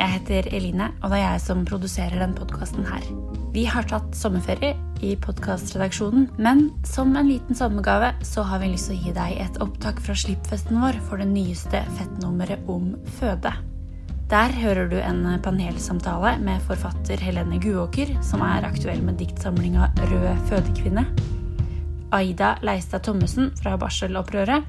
Jeg heter Eline, og det er jeg som produserer den podkasten her. Vi har tatt sommerferie i podkastredaksjonen, men som en liten sommergave så har vi lyst til å gi deg et opptak fra slippfesten vår for det nyeste fettnummeret om føde. Der hører du en panelsamtale med forfatter Helene Guåker, som er aktuell med diktsamlinga Rød fødekvinne. Aida Leistad Thommessen fra Barselopprøret.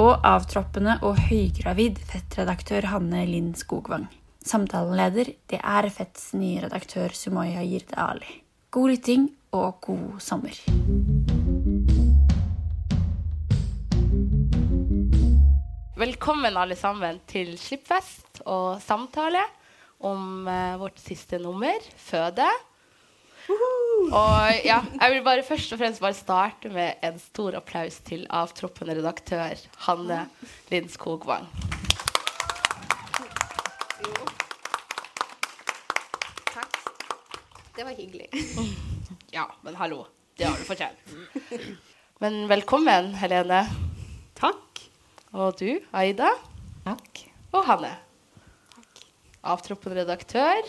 Og avtroppende og høygravid fettredaktør Hanne Linn Skogvang. Samtaleleder det er Fetts nye redaktør Sumaya Jirde Ali. God lytting og god sommer. Velkommen alle sammen til Slippfest og samtale om uh, vårt siste nummer, Føde. Og ja, jeg vil bare først og fremst bare starte med en stor applaus til avtroppende redaktør Hanne Lind Skogvang. Det var hyggelig. Ja, men hallo. Det har du fortjent. Men velkommen, Helene. Takk. Og du, Aida. Takk. Og Hanne. Takk. Avtroppende redaktør.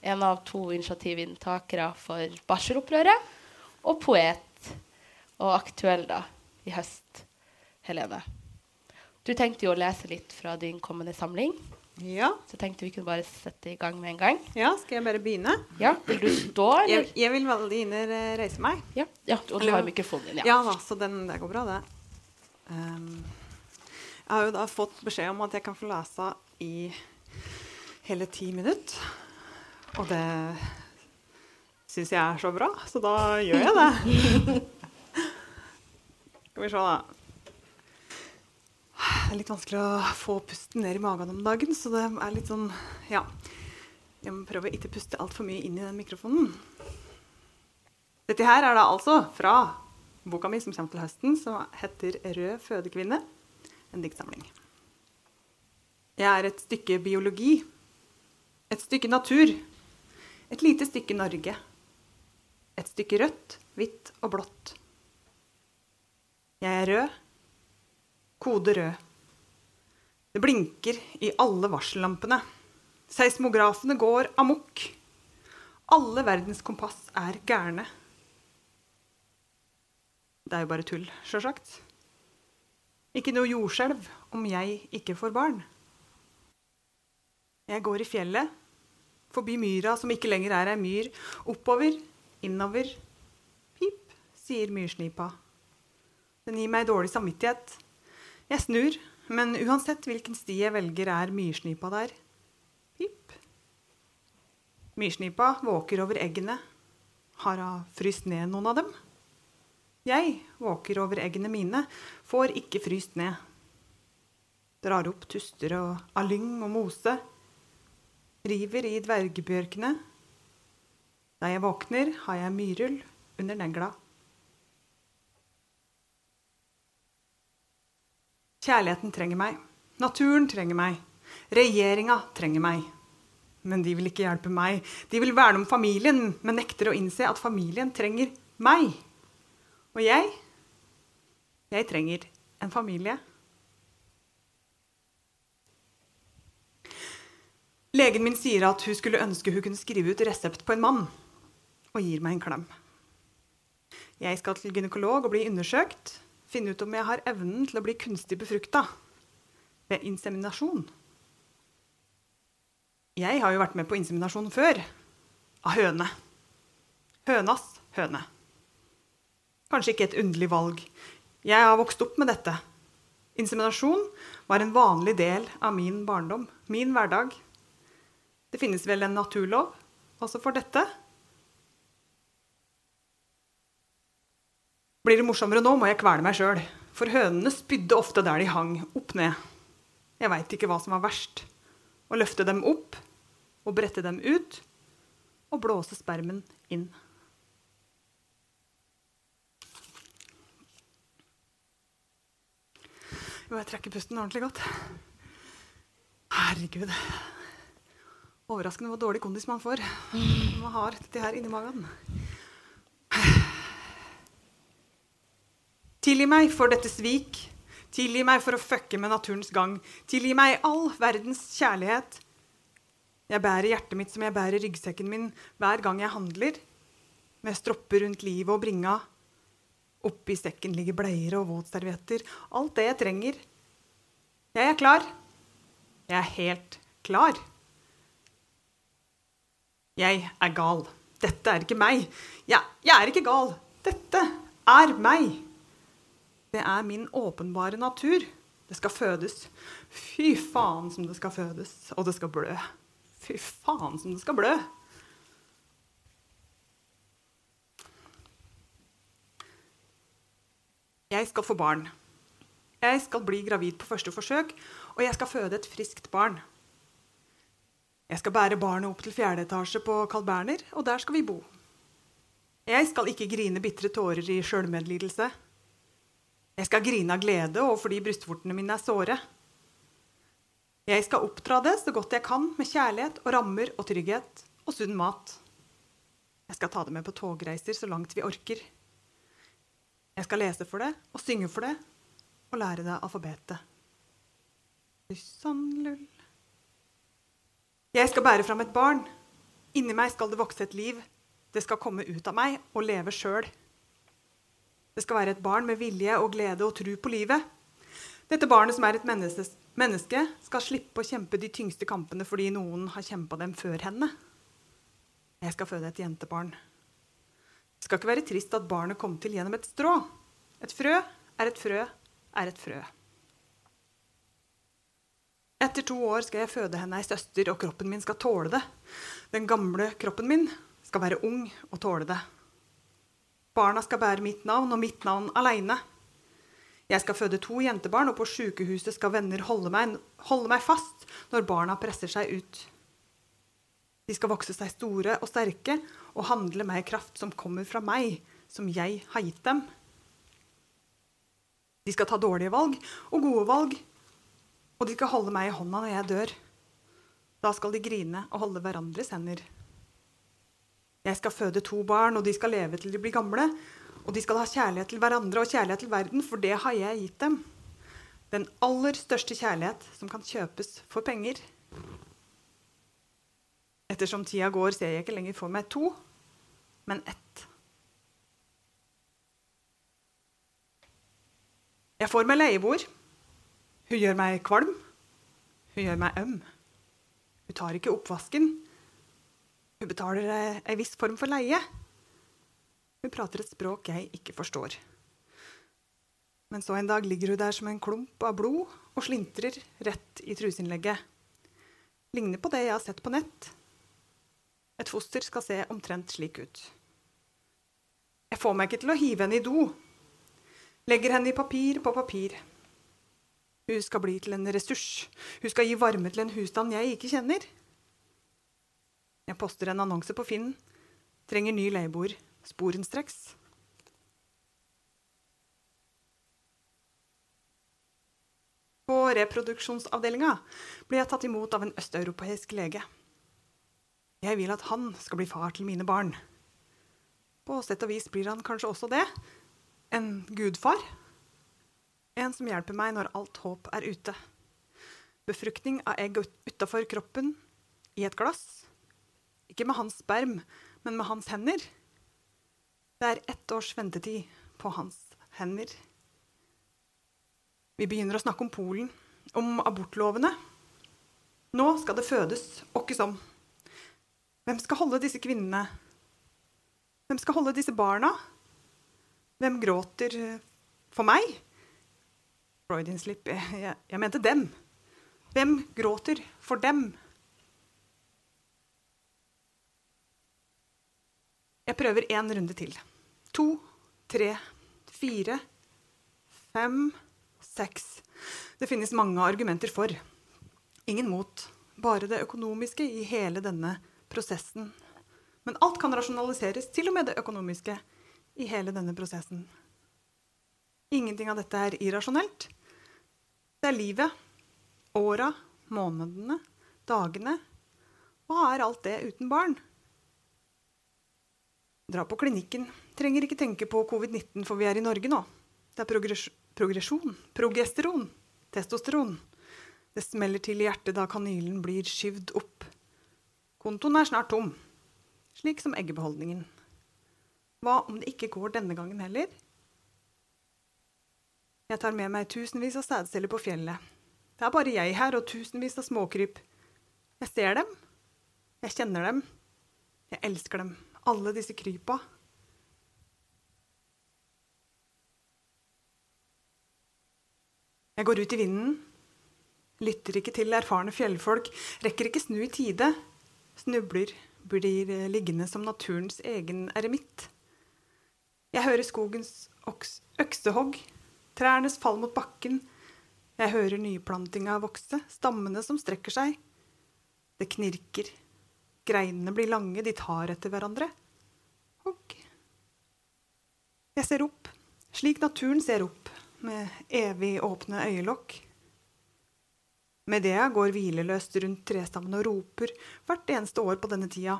En av to initiativinntakere for Barselopprøret. Og poet. Og aktuell, da, i høst, Helene. Du tenkte jo å lese litt fra din kommende samling. Ja. Så jeg tenkte vi kunne bare sette i gang med en gang. ja, skal jeg bare begynne? Ja, Vil du stå, eller? Jeg, jeg vil veldig gjerne reise meg. Ja, ja og du har mikrofonen din. Ja Ja. da, så den, det går bra, det. Um, jeg har jo da fått beskjed om at jeg kan få lese i hele ti minutter. Og det syns jeg er så bra, så da gjør jeg det. Skal vi se, da. Er litt vanskelig å få pusten ned i magen om dagen, så det er litt sånn Ja. Jeg må prøve å ikke puste altfor mye inn i den mikrofonen. Dette her er da altså fra boka mi som kommer til høsten, som heter 'Rød fødekvinne'. En diktsamling. Jeg er et stykke biologi. Et stykke natur. Et lite stykke Norge. Et stykke rødt, hvitt og blått. Jeg er rød. Kode rød. Det blinker i alle varsellampene. Seismografene går amok. Alle verdens kompass er gærne. Det er jo bare tull, sjølsagt. Ikke noe jordskjelv om jeg ikke får barn. Jeg går i fjellet, forbi myra som ikke lenger er ei myr, oppover, innover. Pip, sier myrsnipa. Den gir meg dårlig samvittighet. Jeg snur, men uansett hvilken sti jeg velger, er myrsnipa der. Pip. Myrsnipa våker over eggene. Har hun fryst ned noen av dem? Jeg våker over eggene mine, får ikke fryst ned. Drar opp tuster og alyng og mose. River i dvergebjørkene. Da jeg våkner, har jeg myrull under negla. Kjærligheten trenger meg. Naturen trenger meg. Regjeringa trenger meg. Men de vil ikke hjelpe meg. De vil verne om familien, men nekter å innse at familien trenger meg. Og jeg Jeg trenger en familie. Legen min sier at hun skulle ønske hun kunne skrive ut resept på en mann, og gir meg en klem. Jeg skal til gynekolog og bli undersøkt, finne ut om jeg har evnen til å bli kunstig befrukta ved inseminasjon. Jeg har jo vært med på inseminasjon før. Av høne. Hønas høne. Kanskje ikke et underlig valg. Jeg har vokst opp med dette. Inseminasjon var en vanlig del av min barndom, min hverdag. Det finnes vel en naturlov også for dette? Blir det morsommere nå, må jeg kvele meg sjøl. For hønene spydde ofte der de hang, opp ned. Jeg veit ikke hva som var verst. Å løfte dem opp og brette dem ut og blåse spermen inn. Jo, jeg trekker pusten ordentlig godt. Herregud. Overraskende hvor dårlig kondis man får når man har dette her inni magen. Tilgi meg for dette svik. Tilgi meg for å fucke med naturens gang. Tilgi meg all verdens kjærlighet. Jeg bærer hjertet mitt som jeg bærer ryggsekken min hver gang jeg handler, med stropper rundt livet og bringa. Oppi sekken ligger bleier og våtservietter. Alt det jeg trenger. Jeg er klar. Jeg er helt klar. Jeg er gal. Dette er ikke meg. Jeg, jeg er ikke gal. Dette er meg. Det er min åpenbare natur. Det skal fødes. Fy faen som det skal fødes. Og det skal blø. Fy faen som det skal blø. Jeg skal få barn. Jeg skal bli gravid på første forsøk, og jeg skal føde et friskt barn. Jeg skal bære barnet opp til fjerde etasje på Carl Berner, og der skal vi bo. Jeg skal ikke grine bitre tårer i sjølmedlidelse. Jeg skal grine av glede og fordi brystvortene mine er såre. Jeg skal oppdra det så godt jeg kan med kjærlighet og rammer og trygghet og sunn mat. Jeg skal ta det med på togreiser så langt vi orker. Jeg skal lese for det og synge for det og lære det alfabetet. Lussanlull. Jeg skal bære fram et barn. Inni meg skal det vokse et liv. Det skal komme ut av meg og leve sjøl. Det skal være et barn med vilje og glede og tro på livet. Dette barnet som er et menneske, skal slippe å kjempe de tyngste kampene fordi noen har kjempa dem før henne. Jeg skal føde et jentebarn. Det skal ikke være trist at barnet kom til gjennom et strå. Et frø er et frø er et frø. Etter to år skal jeg føde henne ei søster, og kroppen min skal tåle det. Den gamle kroppen min skal være ung og tåle det. Barna skal bære mitt navn, og mitt navn aleine. Jeg skal føde to jentebarn, og på sjukehuset skal venner holde meg, holde meg fast når barna presser seg ut. De skal vokse seg store og sterke og handle med kraft som kommer fra meg, som jeg har gitt dem. De skal ta dårlige valg og gode valg, og de skal holde meg i hånda når jeg dør. Da skal de grine og holde hverandres hender. Jeg skal føde to barn, og de skal leve til de blir gamle. Og de skal ha kjærlighet til hverandre og kjærlighet til verden, for det har jeg gitt dem. Den aller største kjærlighet som kan kjøpes for penger. Ettersom tida går, ser jeg ikke lenger for meg to, men ett. Jeg får meg leieboer. Hun gjør meg kvalm. Hun gjør meg øm. Hun tar ikke oppvasken. Hun betaler ei viss form for leie. Hun prater et språk jeg ikke forstår. Men så en dag ligger hun der som en klump av blod og slintrer rett i truseinnlegget. Ligner på det jeg har sett på nett. Et foster skal se omtrent slik ut. Jeg får meg ikke til å hive henne i do. Legger henne i papir på papir. Hun skal bli til en ressurs. Hun skal gi varme til en husstand jeg ikke kjenner. Jeg poster en annonse på Finn. Trenger ny leieboer sporenstreks. På reproduksjonsavdelinga blir jeg tatt imot av en østeuropeisk lege. Jeg vil at han skal bli far til mine barn. På sett og vis blir han kanskje også det. En gudfar. En som hjelper meg når alt håp er ute. Befruktning av egg utafor kroppen i et glass. Ikke med hans sperm, men med hans hender. Det er ett års ventetid på hans hender. Vi begynner å snakke om Polen, om abortlovene. Nå skal det fødes åkke som. Hvem skal holde disse kvinnene? Hvem skal holde disse barna? Hvem gråter for meg? Freudian slip. Jeg, jeg mente dem. Hvem gråter for dem? Jeg prøver én runde til. To, tre, fire, fem, seks. Det finnes mange argumenter for. Ingen mot. Bare det økonomiske i hele denne prosessen. Men alt kan rasjonaliseres, til og med det økonomiske, i hele denne prosessen. Ingenting av dette er irrasjonelt. Det er livet. Åra, månedene, dagene. Hva er alt det uten barn? Dra på klinikken. Trenger ikke tenke på covid-19, for vi er i Norge nå. Det er progres progresjon, progesteron, testosteron. Det smeller til i hjertet da kanylen blir skyvd opp. Kontoen er snart tom, slik som eggebeholdningen. Hva om det ikke går denne gangen heller? Jeg tar med meg tusenvis av sædceller på fjellet. Det er bare jeg her og tusenvis av småkryp. Jeg ser dem. Jeg kjenner dem. Jeg elsker dem. Alle disse krypa. Jeg går ut i vinden. Lytter ikke til erfarne fjellfolk. Rekker ikke snu i tide. Snubler. Blir liggende som naturens egen eremitt. Jeg hører skogens øksehogg. Trærnes fall mot bakken. Jeg hører nyplantinga vokse, stammene som strekker seg. Det knirker. Greinene blir lange, de tar etter hverandre. Hogg. Jeg ser opp, slik naturen ser opp, med evig åpne øyelokk. Medea går hvileløst rundt trestammen og roper hvert eneste år på denne tida.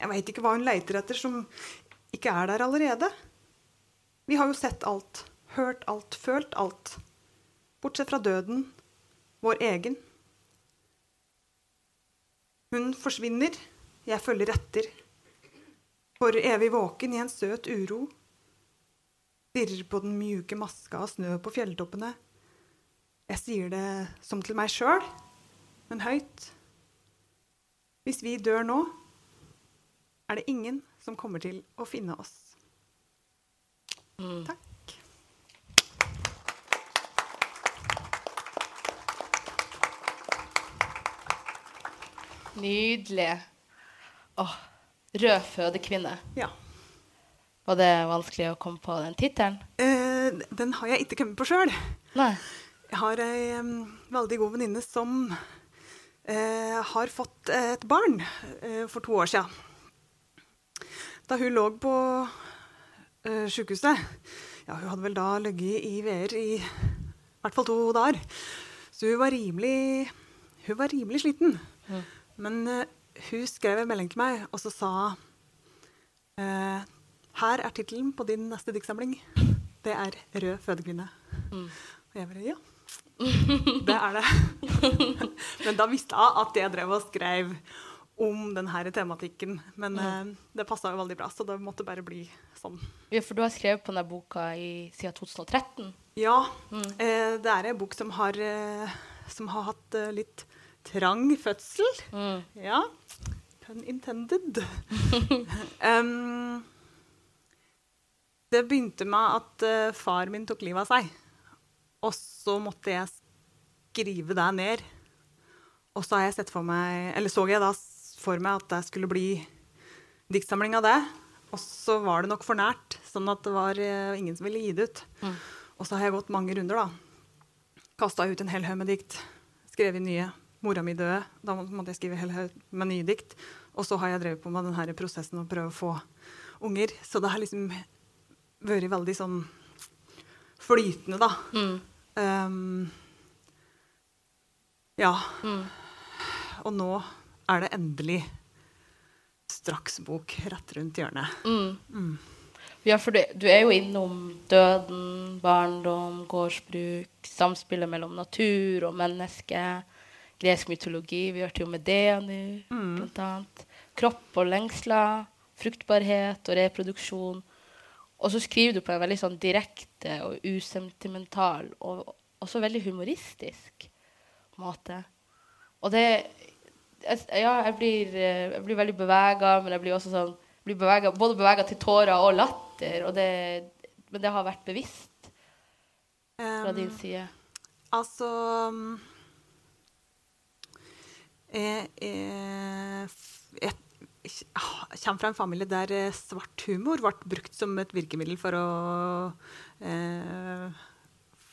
Jeg veit ikke hva hun leiter etter som ikke er der allerede. Vi har jo sett alt, hørt alt, følt alt. Bortsett fra døden, vår egen. Hun forsvinner, jeg følger etter. For evig våken i en søt uro. Stirrer på den mjuke maska av snø på fjelltoppene. Jeg sier det som til meg sjøl, men høyt. Hvis vi dør nå, er det ingen som kommer til å finne oss. Mm. Takk. Nydelig. Åh, rød fødekvinne. Ja. Var det vanskelig å komme på den tittelen? Eh, den har jeg ikke kommet på sjøl. Jeg har ei um, veldig god venninne som eh, har fått et barn eh, for to år siden. Da hun lå på eh, sjukehuset Ja, hun hadde vel da ligget i VR i hvert fall to dager. Så hun var rimelig, hun var rimelig sliten. Mm. Men eh, hun skrev en melding til meg, og så sa eh, Her er tittelen på din neste diktsamling. Det er 'Rød fødekvinne'. Mm. Og jeg bare ja. Det er det. Men da visste jeg at jeg drev og skrev om denne tematikken. Men uh, det passa jo veldig bra, så det måtte bare bli sånn. Ja, for du har skrevet på denne boka i, siden 2013. Ja, eh, det er en bok som har, uh, som har hatt litt trang fødsel. Mm. Ja. Pun intended. um, det begynte med at uh, far min tok livet av seg. Og så måtte jeg skrive det ned. Og så har jeg meg, eller så jeg da for meg at det skulle bli diktsamling av det. Og så var det nok for nært, sånn at det var uh, ingen som ville gi det ut. Mm. Og så har jeg gått mange runder, da. Kasta ut en hel haug med dikt. Skrevet nye. Mora mi døde. Da måtte jeg skrive hele hel med nye dikt. Og så har jeg drevet på med denne prosessen å prøve å få unger. Så det har liksom vært veldig sånn flytende, da. Mm. Um, ja. Mm. Og nå er det endelig straksbok rett rundt hjørnet. Mm. Ja, for du, du er jo innom døden, barndom, gårdsbruk, samspillet mellom natur og menneske, gresk mytologi, vi hørte jo Medea nå, blant annet, kropp og lengsler, fruktbarhet og reproduksjon. Og så skriver du på en veldig sånn direkte og usentimental og også veldig humoristisk måte. Og det Ja, jeg blir, eh, jeg blir veldig bevega, men jeg blir også sånn blir beveget, Både bevega til tårer og latter. Og det, men det har vært bevisst fra din side. Altså mm, jeg, jeg kommer fra en familie der eh, svart humor ble brukt som et virkemiddel for å eh,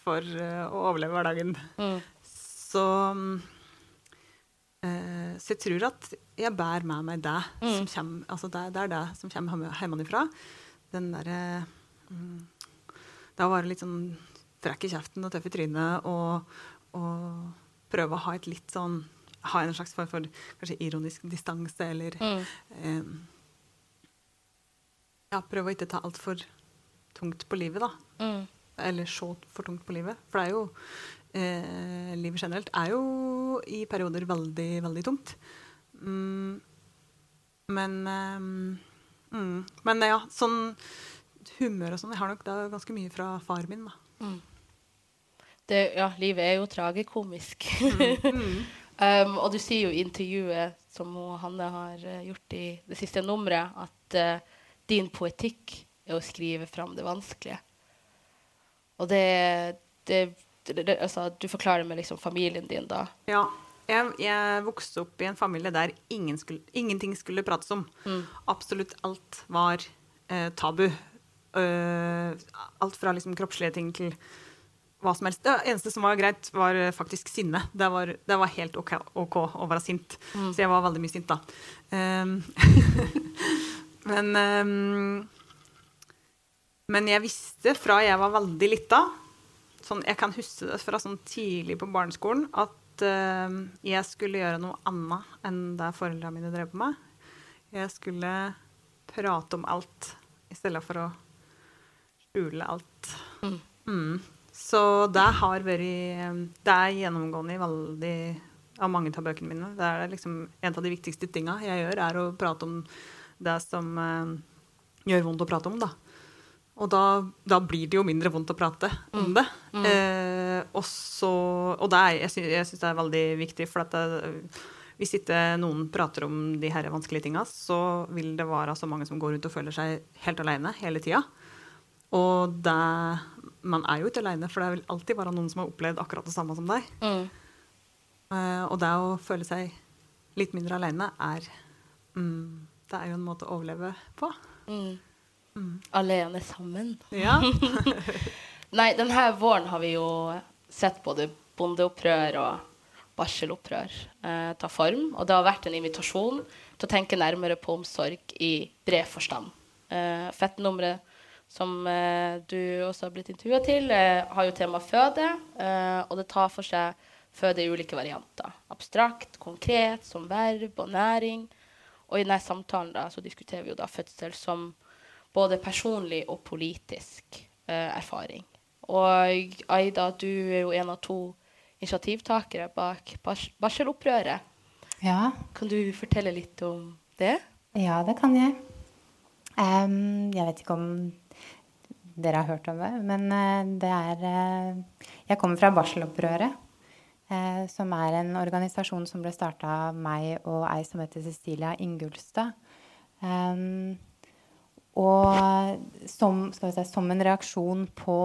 For eh, å overleve hverdagen. Mm. Så Så jeg tror at jeg bærer med meg det Mm. som kommer altså det, det er det som kommer hjemmefra. Den derre mm, Da var det litt sånn frekk i kjeften og tøff i trynet og, og prøve å ha et litt sånn Ha en slags form for kanskje ironisk distanse eller Mm. eh, Ja, prøve å ikke ta altfor tungt på livet, da Mm. eller så for tungt på livet. For det er jo eh, Livet generelt er jo i perioder veldig, veldig tungt. Mm, men mm, Men ja, sånn humør og sånn Jeg har nok da ganske mye fra far min, da. Mm. Det, ja, livet er jo tragikomisk. Mm. um, og du sier jo i intervjuet som Hanne har uh, gjort i det siste nummeret, at uh, din poetikk er å skrive fram det vanskelige. Og det, det, det altså, Du forklarer med liksom familien din, da. Ja. Jeg, jeg, vokste opp i en familie der ingen skulle, ingenting skulle prates om. Mm. Absolutt alt var eh, tabu. Uh, alt fra liksom kroppslige ting til hva som helst. Det eneste som var greit, var faktisk sinne. Det var, det var helt OK, OK, å være sint. Mm. Så jeg var veldig mye sint da. Um, men um, Men jeg visste fra jeg var veldig lita sånn, Jeg kan huske det fra sånn tidlig på barneskolen at uh, jeg skulle gjøre noe annet enn det foreldrene mine drev på med. Jeg skulle prate om alt i stedet for å skjule alt. Mm. Mm. Så det har vært Det er gjennomgående i veldig av mange av bøkene mine. Det er liksom En av de viktigste tinga jeg gjør, er å prate om det som eh, gjør vondt å prate om. da. Og da, da, blir det jo mindre vondt å prate om det. Mm. Eh, også, og det er, jeg syns det er veldig viktig, for at det, hvis ikke noen prater om de her vanskelige tinga, så vil det være så mange som går rundt og føler seg helt alene hele tida. Og det, man er jo ikke alene, for det vil alltid være noen som har opplevd akkurat det samme som deg. Mm. Uh, og det å føle seg litt mindre alene er mm, Det er jo en måte å overleve på. Mm. Mm. Alene sammen. Ja. Nei, denne våren har vi jo sett både bondeopprør og barselopprør eh, ta form. Og det har vært en invitasjon til å tenke nærmere på omsorg i bred forstand. Eh, Fettnummeret som eh, du også har blitt intervjua til, eh, har jo tema føde. Eh, og det tar for seg føde i ulike varianter. Abstrakt, konkret, som verb og næring. Og i denne samtalen da, så diskuterer vi jo da fødsel som både personlig og politisk eh, erfaring. Og Aida, du er jo en av to initiativtakere bak bars barselopprøret. Ja. Kan du fortelle litt om det? Ja, det kan jeg. Um, jeg vet ikke om dere har hørt om det, men uh, det er uh, Jeg kommer fra Barselopprøret, uh, som er en organisasjon som ble starta av meg og ei som heter Cecilia Ingulstad. Um, og som, si, som, en reaksjon på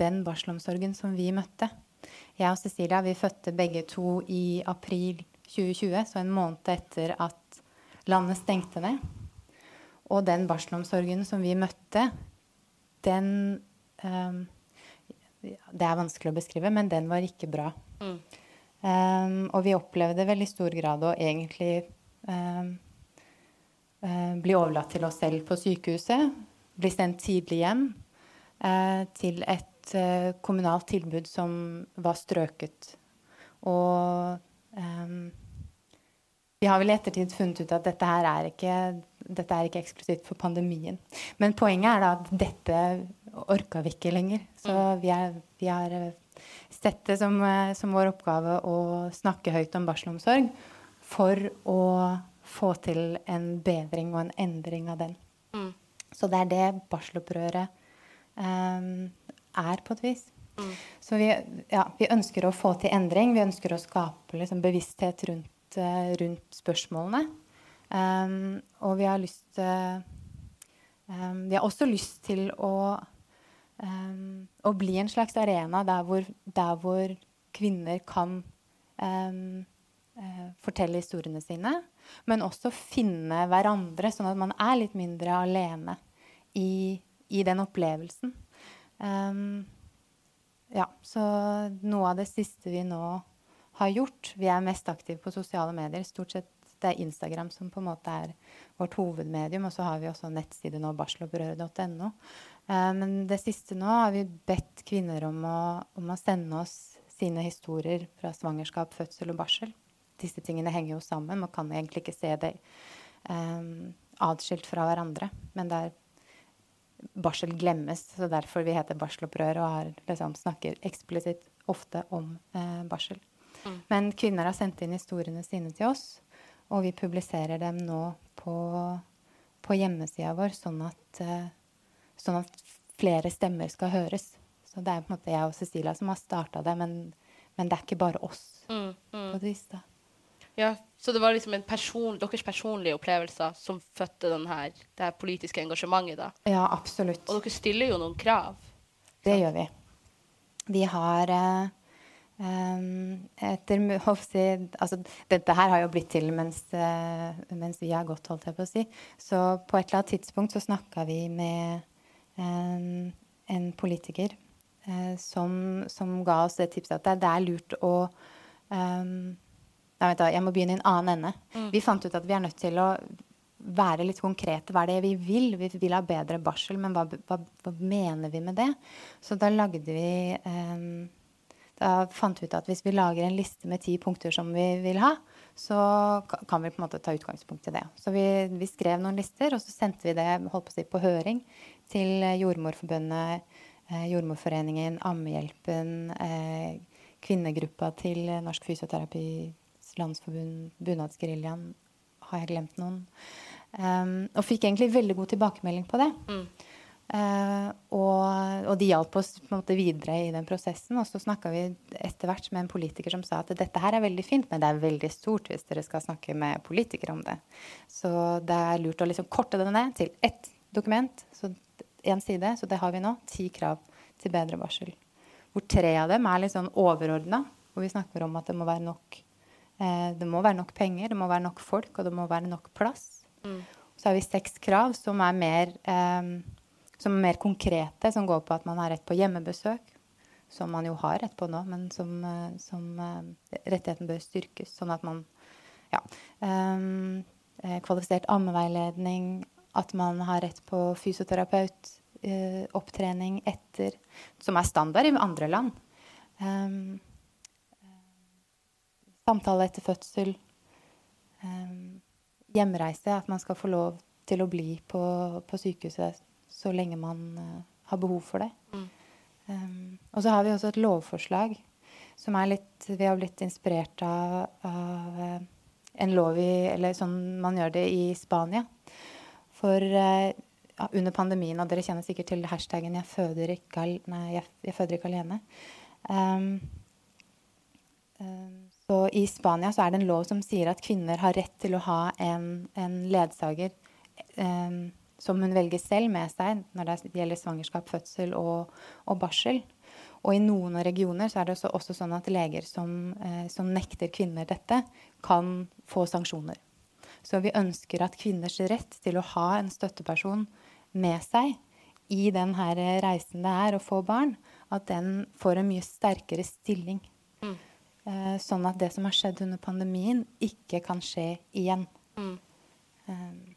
den barselomsorgen som vi møtte. Jeg og Cecilia vi fødte begge to i april 2020, så en måned etter at landet stengte ned. Og den barselomsorgen som vi møtte, den um, Det er vanskelig å beskrive, men den var ikke bra. Mm. Um, og vi opplevde vel i stor grad å egentlig um, uh, bli overlatt til oss selv på sykehuset. Bli sendt tidlig hjem uh, til et uh, kommunalt tilbud som var strøket. Og vi har vel i ettertid funnet ut at dette her er ikke, dette er ikke eksklusivt for pandemien. Men poenget er da at dette orka vi ikke lenger. Så Mm. vi, er, vi har sett det som, som, vår oppgave å snakke høyt om barselomsorg for å få til en bedring og en endring av den. Mm. Så det er det barselopprøret um, er, på et vis. Mm. Så vi, ja, vi, ønsker å få til endring. Vi ønsker å skape liksom, bevissthet rundt rundt spørsmålene. Um, og vi har lyst til um, Vi har også lyst til å, um, å bli en slags arena der hvor, der hvor kvinner kan uh, fortelle historiene sine, men også finne hverandre, sånn at man er litt mindre alene i, i den opplevelsen. ja, så noe av det siste vi nå har gjort. Vi er mest aktive på sosiale medier. Stort sett det er Instagram som på en måte er vårt hovedmedium. Og så har vi også nettside nå, barselopprøret.no. Eh, men det siste nå har vi bedt kvinner om å, om å, sende oss sine historier fra svangerskap, fødsel og barsel. Disse tingene henger jo sammen. Man kan egentlig ikke se det eh, atskilt fra hverandre. Men det er barsel glemmes, så derfor vi heter Barselopprøret og har, liksom, snakker eksplisitt ofte om eh, barsel. Mm. Men kvinner har sendt inn historiene sine til oss. Og vi publiserer dem nå på, på hjemmesida vår, sånn at, eh, sånn at flere stemmer skal høres. Så det er på en måte jeg og Cecilia som har starta det, men, men, det er ikke bare oss. Mm, mm. på det vis da. Ja, Så det var liksom person, deres personlige opplevelser som fødte denne, det her politiske engasjementet? da? Ja, absolutt. Og dere stiller jo noen krav? Det gjør vi. Vi har eh, etter, altså, dette her har jo blitt til mens, uh, mens, vi har gått, holdt jeg på å si. Så på et eller annet tidspunkt så snakka vi med um, en politiker som, som, ga oss det tipset at det, er lurt å um, jeg, jeg, må begynne i en annen ende. Mm. Vi fant ut at vi er nødt til å være litt konkrete. Hva er det vi vil? Vi vil ha bedre barsel, men hva, hva, hva mener vi med det? Så da lagde vi da fant vi ut at hvis vi lager en liste med ti punkter som vi vil ha, så kan vi på en måte ta utgangspunkt i det. Så vi, vi skrev noen lister, og så sendte vi det holdt på, å si, på høring til Jordmorforbundet, eh, Jordmorforeningen, Ammehjelpen, eh, kvinnegruppa til Norsk Fysioterapis Landsforbund, Bunadsgeriljaen. Har jeg glemt noen? Um, og fikk egentlig veldig god tilbakemelding på det. Mm. Uh, og, og, de hjalp oss på en måte videre i den prosessen. Og så snakka vi etter hvert med en politiker som sa at dette her er veldig fint, men det er veldig stort hvis dere skal snakke med politikere om det. Så det er lurt å liksom korte det ned til ett dokument, så én side. Så det har vi nå. Ti krav til bedre barsel. Hvor tre av dem er litt sånn overordna, hvor vi snakker om at det må være nok uh, det må være nok penger, det må være nok folk, og det må være nok plass. Mm. Så har vi seks krav som er mer um, som er mer konkrete, som går på at man har rett på hjemmebesøk, som man jo har rett på nå, men som, eh, som uh, rettigheten bør styrkes, sånn at man ja, um, Kvalifisert ammeveiledning, at man har rett på fysioterapeut, uh, opptrening etter Som er standard i andre land. Um, samtale etter fødsel. Um, hjemreise, at man skal få lov til å bli på, på sykehuset så lenge man uh, har behov for det. Mm. Um, og så har vi også et lovforslag som er litt Vi har blitt inspirert av, av uh, en lov i Eller sånn man gjør det i Spania. For uh, under pandemien, og dere kjenner sikkert til hashtaggen 'jeg føder ikke, nei, jeg, jeg føder ikke alene'. Um, um, så i Spania så er det en lov som sier at kvinner har rett til å ha en, en ledsager um, som hun velger selv med seg når det gjelder svangerskap, fødsel og, og barsel. Og i noen regioner så er det også, også sånn at leger som, eh, som, nekter kvinner dette, kan få sanksjoner. Så vi ønsker at kvinners rett til å ha en støtteperson med seg i den her reisen det er å få barn, at den får en mye sterkere stilling. Mm. Eh, sånn at det som har skjedd under pandemien, ikke kan skje igjen. Mm. Um,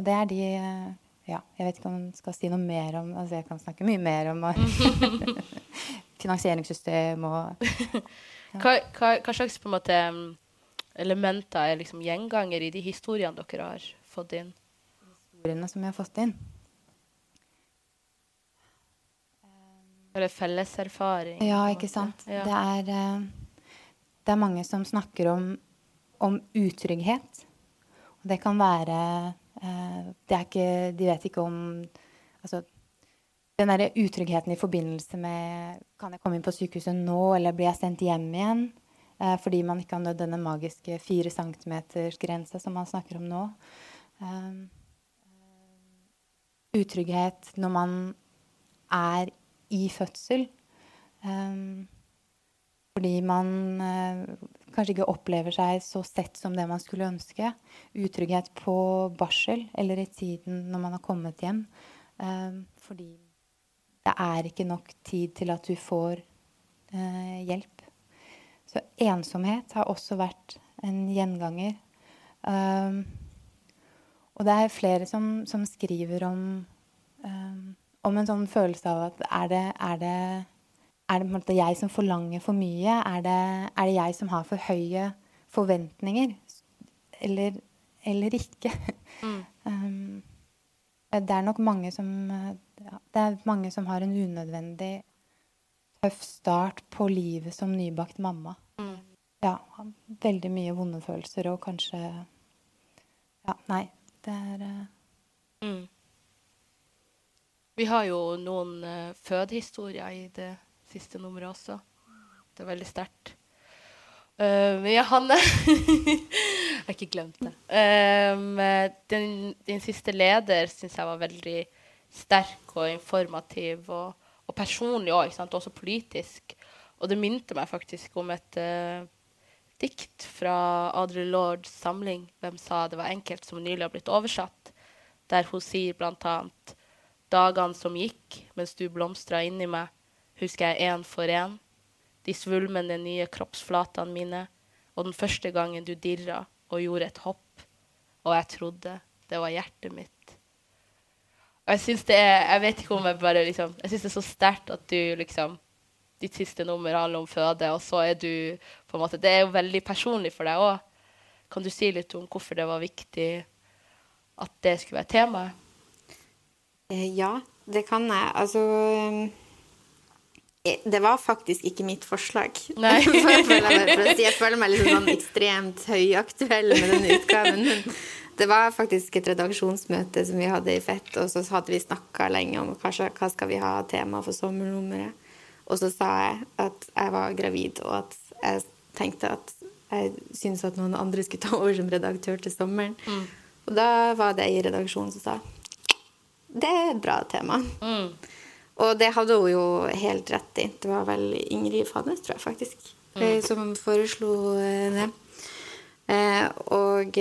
så det er de Ja, jeg vet ikke om jeg skal si noe mer om Altså, jeg kan snakke mye mer om finansieringssystem og ja. hva, hva, hva, slags på en måte elementer er liksom gjenganger i de historiene dere har fått inn? Historiene som vi har fått inn? Eller felleserfaring? Ja, ikke sant. Ja. Det, er, eh, det er mange som snakker om, om utrygghet. Og det kan være Eh, ikke De vet ikke om Altså den derre utryggheten i forbindelse med Kan jeg komme inn på sykehuset nå, eller blir jeg sendt hjem igjen? Eh, fordi man ikke har nådd denne magiske fire centimeters-grensa som man snakker om nå. Um, utrygghet når man er i fødsel. Um, fordi man uh, kanskje ikke opplever seg så sett som det man skulle ønske. Utrygghet på barsel eller i tiden når man har kommet hjem. Eh, fordi det er ikke nok tid til at du får eh, hjelp. Så ensomhet har også vært en gjenganger. Um, og det er flere som, som skriver om, um, om en sånn følelse av at er det, er det er det på en måte jeg som forlanger for mye? Er det, er det jeg som har for høye forventninger? Eller, eller ikke? Mm. Um, det er nok mange som ja, Det mange som har en unødvendig tøff start på livet som nybakt mamma. Mm. Ja, veldig mye vonde følelser og kanskje Ja, nei, det er uh... Mm. Vi har jo noen uh, fødehistorier i det siste nummeret også. Det er veldig sterkt. Uh, ja, Hanne Jeg har ikke glemt det. Um, den, din siste leder syns jeg var veldig sterk og informativ og, og personlig òg, og også politisk. Og det minte meg faktisk om et uh, dikt fra Audre Lords samling 'Hvem sa det var enkelt', som nylig har blitt oversatt der hun sier bl.a.: Dagene som gikk mens du blomstra inni meg, husker jeg én for én. De svulmende nye kroppsflatene mine, og den første gangen du dirra og gjorde et hopp. Og jeg trodde det var hjertet mitt. Og jeg syns det er Jeg vet ikke om jeg bare liksom Jeg syns det er så sterkt at du liksom Ditt siste nummer handler om føde, og så er du på en måte Det er jo veldig personlig for deg òg. Kan du si litt om hvorfor det var viktig at det skulle være temaet? Eh, ja, det kan jeg. Altså Det var faktisk ikke mitt forslag. Nei. jeg, føler, for jeg føler meg litt sånn ekstremt høyaktuell med denne utgaven. Men det var faktisk et redaksjonsmøte som vi hadde i Fett, og så hadde vi snakka lenge om hva, hva skal vi ha tema for sommernummeret. Og så sa jeg at jeg var gravid, og at jeg tenkte at jeg syntes at noen andre skulle ta over som redaktør til sommeren. Mm. Og da var det ei i redaksjonen som sa det er et bra tema. Mm. Og det hadde hun jo helt rett i. Det var vel Ingrid Fadnes, tror jeg faktisk, mm. Eh, som foreslo eh, det. Eh, og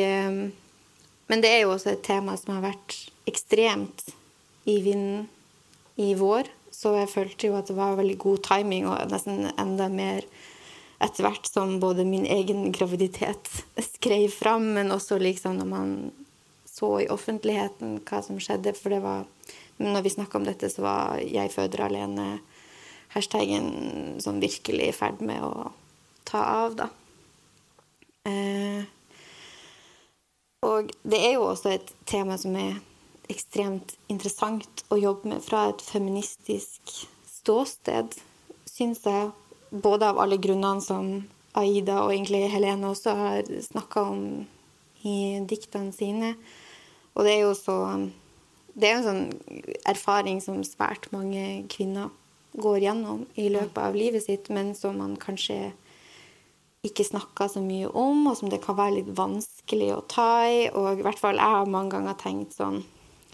Men det er jo også et tema som har vært ekstremt i vinden i vår. Så jeg følte jo at det var veldig god timing, og nesten enda mer etter hvert som både min egen graviditet skrev fram, men også liksom når man så i offentligheten hva som skjedde. For det var Når vi snakka om dette, så var 'jeg føder alene' hashtagen sånn virkelig i ferd med å ta av, da. Eh, og det er jo også et tema som er ekstremt interessant å jobbe med fra et feministisk ståsted, syns jeg. Både av alle grunnene som Aida og egentlig Helene også har snakka om i diktene sine. Og det er jo så Det er en sånn erfaring som svært mange kvinner går gjennom i løpet av livet sitt, men som man kanskje ikke snakker så mye om, og som det kan være litt vanskelig å ta i. Og i hvert fall jeg har mange ganger tenkt sånn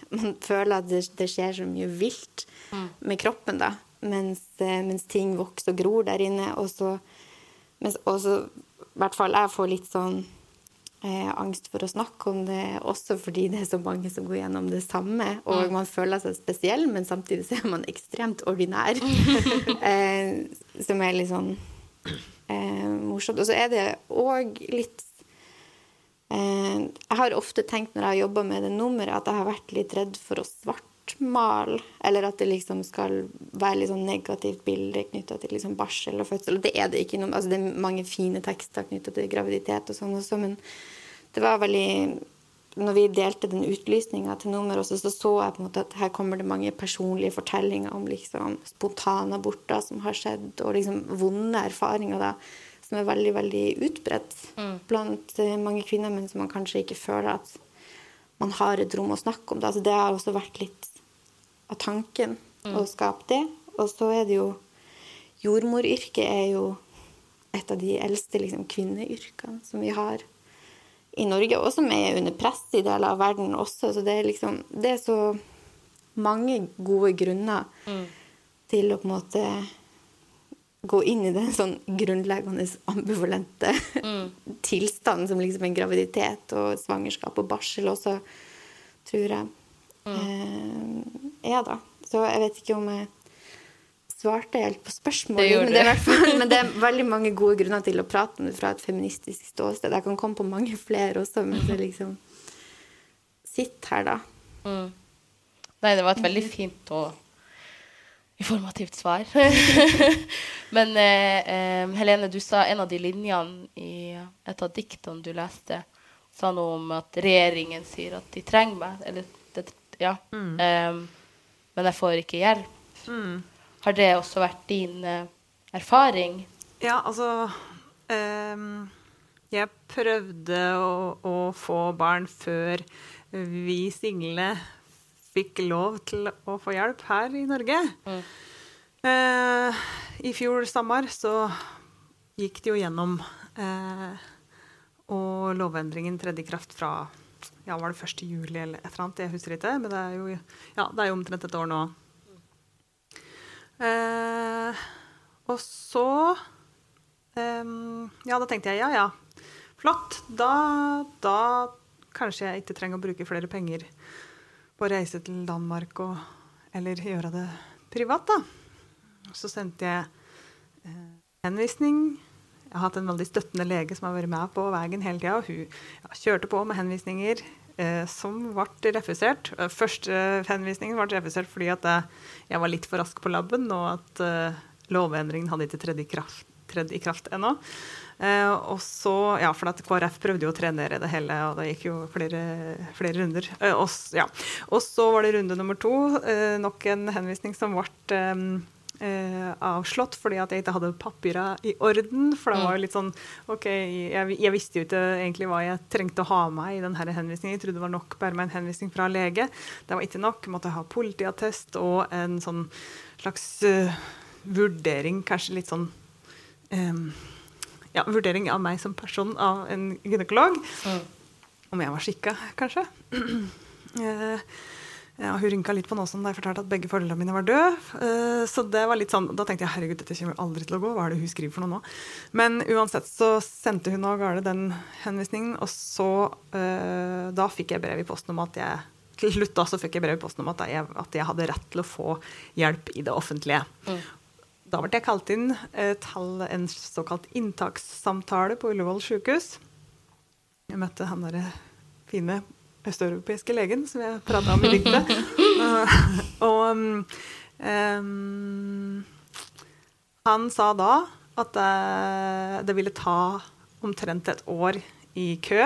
Man føler at det, det skjer så mye vilt mm. med kroppen, da, mens, eh, mens, ting vokser og gror der inne. Og så, mens også, i hvert fall jeg får litt sånn eh, angst for å snakke om det, også fordi det er så mange som går gjennom det samme. Og mm. man føler seg spesiell, men samtidig så er man ekstremt ordinær. eh, som er litt sånn eh, morsomt. Og så er det òg litt eh, Jeg har ofte tenkt når jeg har jobba med det nummeret, at jeg har vært litt redd for å svartmale. Eller at det liksom skal være litt sånn negativt bilde knytta til liksom barsel og fødsel. Det er det ikke. Noe, altså det er mange fine tekster knytta til graviditet og sånn også, men det var veldig når vi delte den utlysninga til nummer, også, så så jeg på en måte at her kommer det mange personlige fortellinger om liksom spontanaborter som har skjedd, og liksom vonde erfaringer da, som er veldig veldig utbredt mm. blant uh, mange kvinner, men som man kanskje ikke føler at man har et rom å snakke om. Da. Så det har også vært litt av tanken mm. å skape det. Og så er det jo Jordmoryrket er jo et av de eldste liksom, kvinneyrkene som vi har i Norge, og som er under press i deler av verden også. Så det er liksom Det er så mange gode grunner mm. til å på en måte gå inn i den sånn grunnleggende ambivalente mm. tilstanden som liksom en graviditet og svangerskap og barsel også, tror jeg. Mm. er, da. Så jeg vet ikke om jeg svarte helt på spørsmålet. Det men, det fall, men, det er veldig mange gode grunner til å prate om det fra et feministisk ståsted. Jeg kan komme på mange flere også, men jeg liksom sitter her, da. Mm. Nei, det var et veldig fint og informativt svar. men eh, eh, Helene, du sa en av de linjene i et av diktene du leste, sa noe om at regjeringen sier at de trenger meg. Eller det, ja. Mm. Um, men jeg får ikke hjelp. Mm. Har det også vært din uh, erfaring? Ja, altså um, jeg prøvde å, å få barn før vi single fikk lov til å få hjelp her i Norge. Mm. Uh, I fjor sommer så gikk det jo gjennom, Uh, og lovendringen tredde i kraft fra ja, var det 1. juli eller et eller annet, jeg husker ikke, men det er jo, ja, det er jo omtrent et år nå. Eh, og så eh, Ja, da tenkte jeg ja, ja. Flott. Da, da kanskje jeg ikke trenger å bruke flere penger på å reise til Danmark og Eller gjøre det privat, da. Så sendte jeg eh, henvisning. Jeg har hatt en veldig støttende lege som har vært med på veien hele tida. Hun ja, kjørte på med henvisninger eh, som ble refusert. Eh, Første henvisningen ble refusert fordi at jeg, jeg var litt for rask på labben, og at eh, lovendringen hadde ikke tredd i kraft, tredd i kraft ennå. Eh, og så, ja, for at KrF prøvde jo å trenere det hele, og det gikk jo flere, flere runder. Eh, og, ja. og så var det runde nummer to. Eh, nok en henvisning som ble eh, avslått fordi at jeg ikke hadde papira i orden. For det var jo litt sånn OK, jeg, jeg visste jo ikke egentlig hva jeg trengte å ha med i denne henvisningen. Jeg trodde det var nok bare med en henvisning fra lege. Det var ikke nok. Jeg måtte ha politiattest og en sånn slags uh, vurdering, kanskje litt sånn um, ja, vurdering av meg som person av en gynekolog. Om jeg var skikka, kanskje. Eh, ja, hun rynka litt på nesen da jeg fortalte at begge foreldrene mine var døde. Eh, så det var litt sånn, da tenkte jeg herregud, dette kommer aldri til å gå. Hva er det hun skriver for noe nå? Men uansett så sendte hun av gårde den henvisningen, og så eh, Da fikk jeg brev i posten om at jeg til slutt da så fikk jeg brev i posten om at jeg, at jeg hadde rett til å få hjelp i det offentlige. Da ble jeg kalt inn eh, til en såkalt inntakssamtale på Ullevål sykehus. Jeg møtte han derre fine østeuropeiske legen som jeg prata om i diktet. Eh, og um, han sa da at det, det ville ta omtrent et år i kø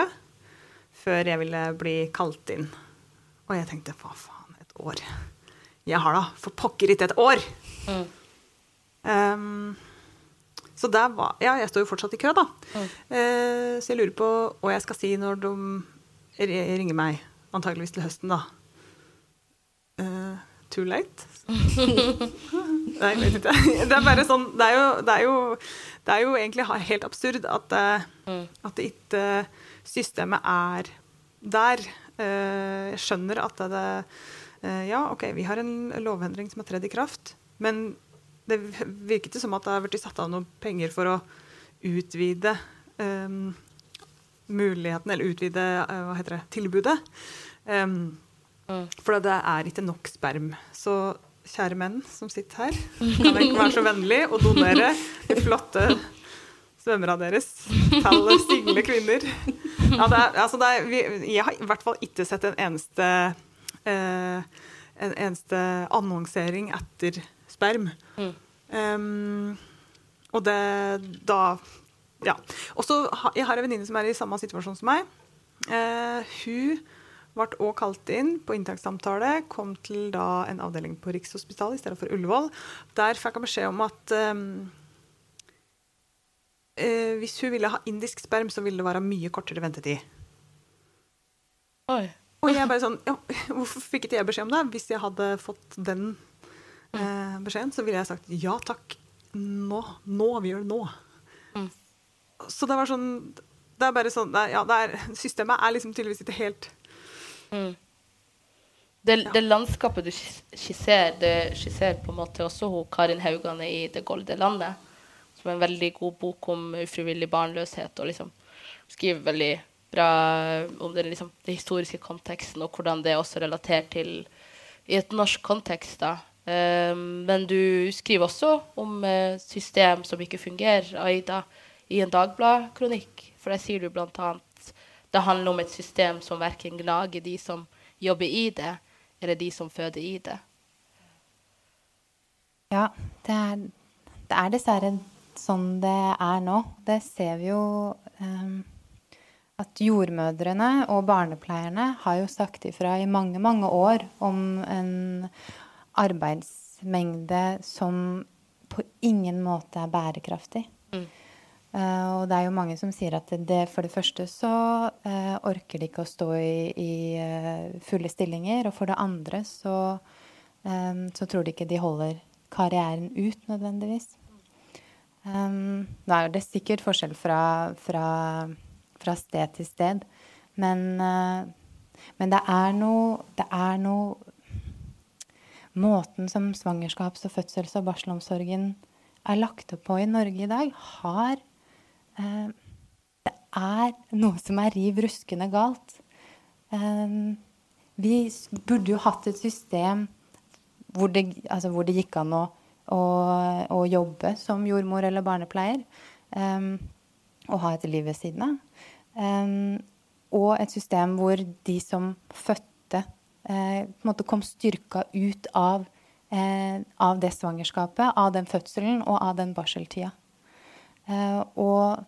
før jeg ville bli kalt inn. Og jeg tenkte hva faen, et år? Jeg har da for pokker ikke et år! Um, så der var Ja, jeg står jo fortsatt i kø, da. Eh, så jeg lurer på hva jeg skal si når de ringer meg. Antageligvis til høsten, da. Uh, too late? Nei, jeg vet ikke. Det er bare sånn Det er jo, det er jo, det er jo egentlig helt absurd at, eh, at det ikke systemet er der. Eh, jeg skjønner at det eh, Ja, OK, vi har en lovendring som har tredd i kraft, men det virker ikke som at det har blitt satt av noen penger for å utvide eh, muligheten, eller utvide eh, hva heter det, tilbudet. Um, For det er ikke nok sperm. Så kjære menn som sitter her, kan dere ikke være så vennlig å donere de flotte svømmerne deres til single kvinner. Ja, det er, altså det er, vi, jeg har i hvert fall ikke sett en eneste eh, en eneste annonsering etter sperm. Um, og det da Ja. Og så jeg har en venninne som er i samme situasjon som meg. Eh, hun ble også kalt inn på inntakssamtale, kom til da en avdeling på Rikshospitalet i stedet for Ullevål. Der fikk hun beskjed om at um, eh, hvis hun ville ha indisk sperm, så ville det være mye kortere ventetid. Oi. Og jeg bare sånn ja, Hvorfor fikk ikke jeg beskjed om det? Hvis jeg hadde fått den eh, beskjeden, så ville jeg sagt ja takk. Nå. Nå. Vi gjør det nå. Så det var sånn Det er bare sånn Ja, det er, systemet er liksom tydeligvis ikke helt Det, det landskapet du skisserer, det skisserer på en måte også hun Karin Haugane i 'Det golde landet', som er en veldig god bok om ufrivillig barnløshet, og liksom skriver veldig bra om den, liksom, det historiske konteksten, og hvordan det er også relatert til i et norsk kontekst. da. Um, men du skriver også om uh, system som ikke fungerer, Aida, i en Dagblad-kronikk. For der sier du annet det handler om et system som verken gnager de som jobber i det, eller de som føder i det. Ja, det er, det er dessverre sånn det er nå. Det ser vi jo um, at jordmødrene og barnepleierne har jo sagt ifra i mange, mange år om en arbeidsmengde som på ingen måte er bærekraftig. Eh, og det er jo mange som sier at det, for det første så eh, orker de ikke å stå i, i eh, fulle stillinger. Og for det andre så, eh, så tror de ikke de holder karrieren ut nødvendigvis. Nå er det sikkert forskjell fra, fra, fra sted til sted, men, men det er noe Det er noe Måten som svangerskaps-, og fødsels- og barselomsorgen er lagt opp på i Norge i dag, har Det er noe som er riv ruskende galt. Um, vi burde jo hatt et system hvor det, altså hvor det gikk an å å, å jobbe som jordmor eller barnepleier. Um, og ha et liv ved siden av. Og et system hvor de som fødte, eh, kom styrka ut av, eh, av det svangerskapet, av den fødselen og av den barseltida. Eh, og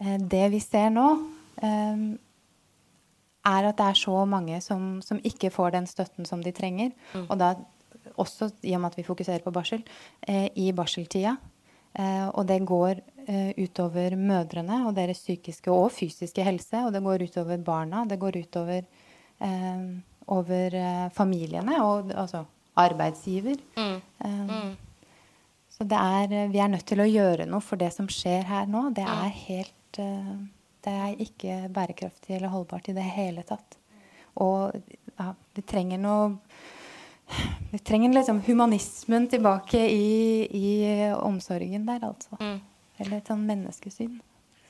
eh, det vi ser nå, eh, er at det er så mange som, som, ikke får den støtten som de trenger. Mm. Og da også i og med at vi fokuserer på barsel, eh, i barseltida. Eh, og det går utover mødrene og deres psykiske og fysiske helse. Og det går utover barna. Det går utover over familiene og altså arbeidsgiver. Mm. Mm. Så det er, vi er nødt til å gjøre noe, for det som skjer her nå, det er helt Det er ikke bærekraftig eller holdbart i det hele tatt. Og ja, vi trenger noe vi trenger liksom humanismen tilbake i, i omsorgen der, altså. Mm. Eller et sånn menneskesyn.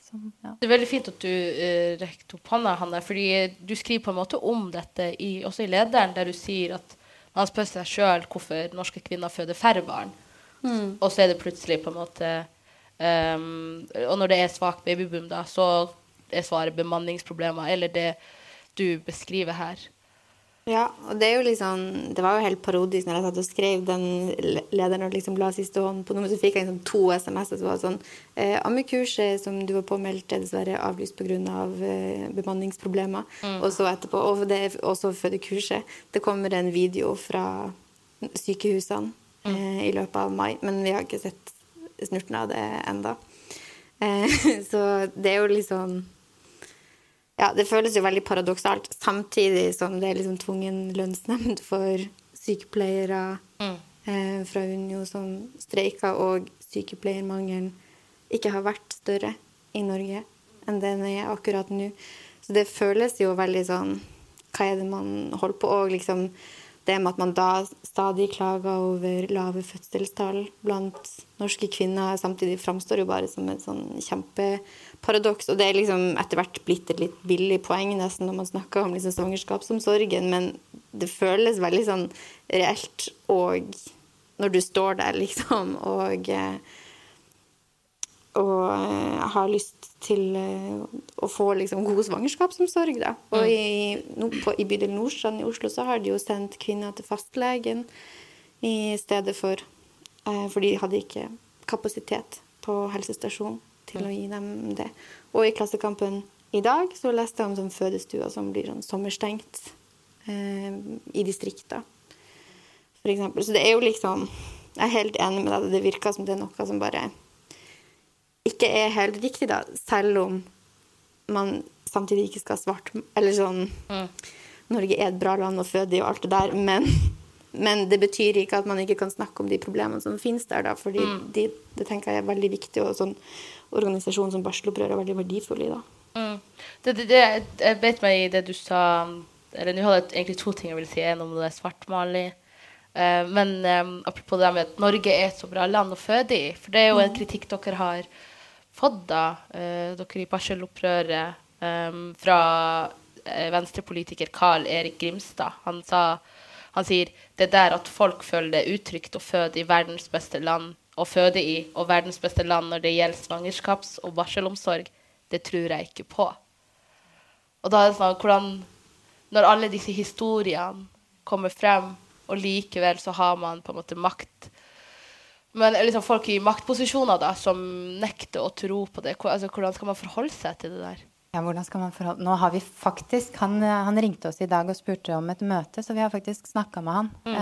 Som, ja. Det er veldig fint at du uh, rekte opp hånda, Hanne. fordi du skriver på en måte om dette i, også i lederen, der du sier at man spør seg sjøl hvorfor norske kvinner føder færre barn. Mm. Og så er det plutselig på en måte um, Og når det er svak babyboom, da, så er svaret bemanningsproblemer, eller det du beskriver her. Ja, og det er jo liksom Det var jo helt parodisk når jeg satt og skrev den lederen og liksom la siste hånd på noe, så fikk jeg liksom to SMS-er som var sånn eh, Ammekurset som du var påmeldt, er dessverre avlyst pga. Av, eh, bemanningsproblemer. Mm. Og så etterpå, og det er også fødekurset. Det kommer en video fra sykehusene. Eh, i løpet av mai, men vi har ikke sett snurten av det enda. Eh, så det er jo liksom ja, det føles jo veldig paradoksalt, samtidig som det er liksom tvungen lønnsnemnd for sykepleiere mm. eh, fra Unio som streiker, og sykepleiermangelen ikke har vært større i Norge enn den er akkurat nå. Så det føles jo veldig sånn Hva er det man holder på? Og liksom det med at man da stadig klager over lave fødselstall blant norske kvinner, samtidig framstår jo bare som et sånn kjempeparadoks. Og det er liksom etter hvert blitt et litt billig poeng nesten når man snakker om liksom svangerskapsomsorgen, men det føles veldig sånn reelt og når du står der, liksom, og eh, og uh, har lyst til uh, å få liksom, god svangerskapsomsorg. Da. Og mm. i, på, i bydel Nordstrand i Oslo så har de jo sendt kvinner til fastlegen i stedet for uh, For de hadde ikke kapasitet på helsestasjonen til mm. å gi dem det. Og i Klassekampen i dag så leste jeg om sånn fødestuer som blir sånn sommerstengt i distrikta, f.eks. Så det er jo liksom Jeg er helt enig med deg. Det virker som det er noe som bare ikke er helt riktig, da, selv om man samtidig ikke skal svart Eller sånn mm. Norge er et bra land å føde i og alt det der, men, men, det betyr ikke at man ikke kan snakke om de problemene som finnes der, da, fordi mm. de, det tenker jeg er veldig viktig, og sånn organisasjon som Barselopprøret er veldig verdifull i, da. Mm. Det, det, det, jeg bet meg i det du sa Eller nå hadde jeg egentlig to ting jeg ville si. En om det svartmaling. Uh, men um, apropos det med at Norge er et så bra land å føde i. For det er jo en mm. kritikk dere har da, uh, dere i barselopprøret, um, fra uh, venstrepolitiker Carl Erik Grimstad. Han, sa, han sier det der at folk føler det utrygt å føde i verdens beste land å føde i, og verdens beste land når det gjelder svangerskaps- og barselomsorg, det tror jeg ikke på. Og da er det sånn hvordan Når alle disse historiene kommer frem, og likevel så har man på en måte makt men liksom folk i maktposisjoner da, som nekter å tro på det, altså, hvordan skal man forholde seg til det der? Ja, hvordan skal man forholde Nå har vi faktisk han, han, ringte oss i dag og spurte om et møte, så vi har faktisk snakka med han mm.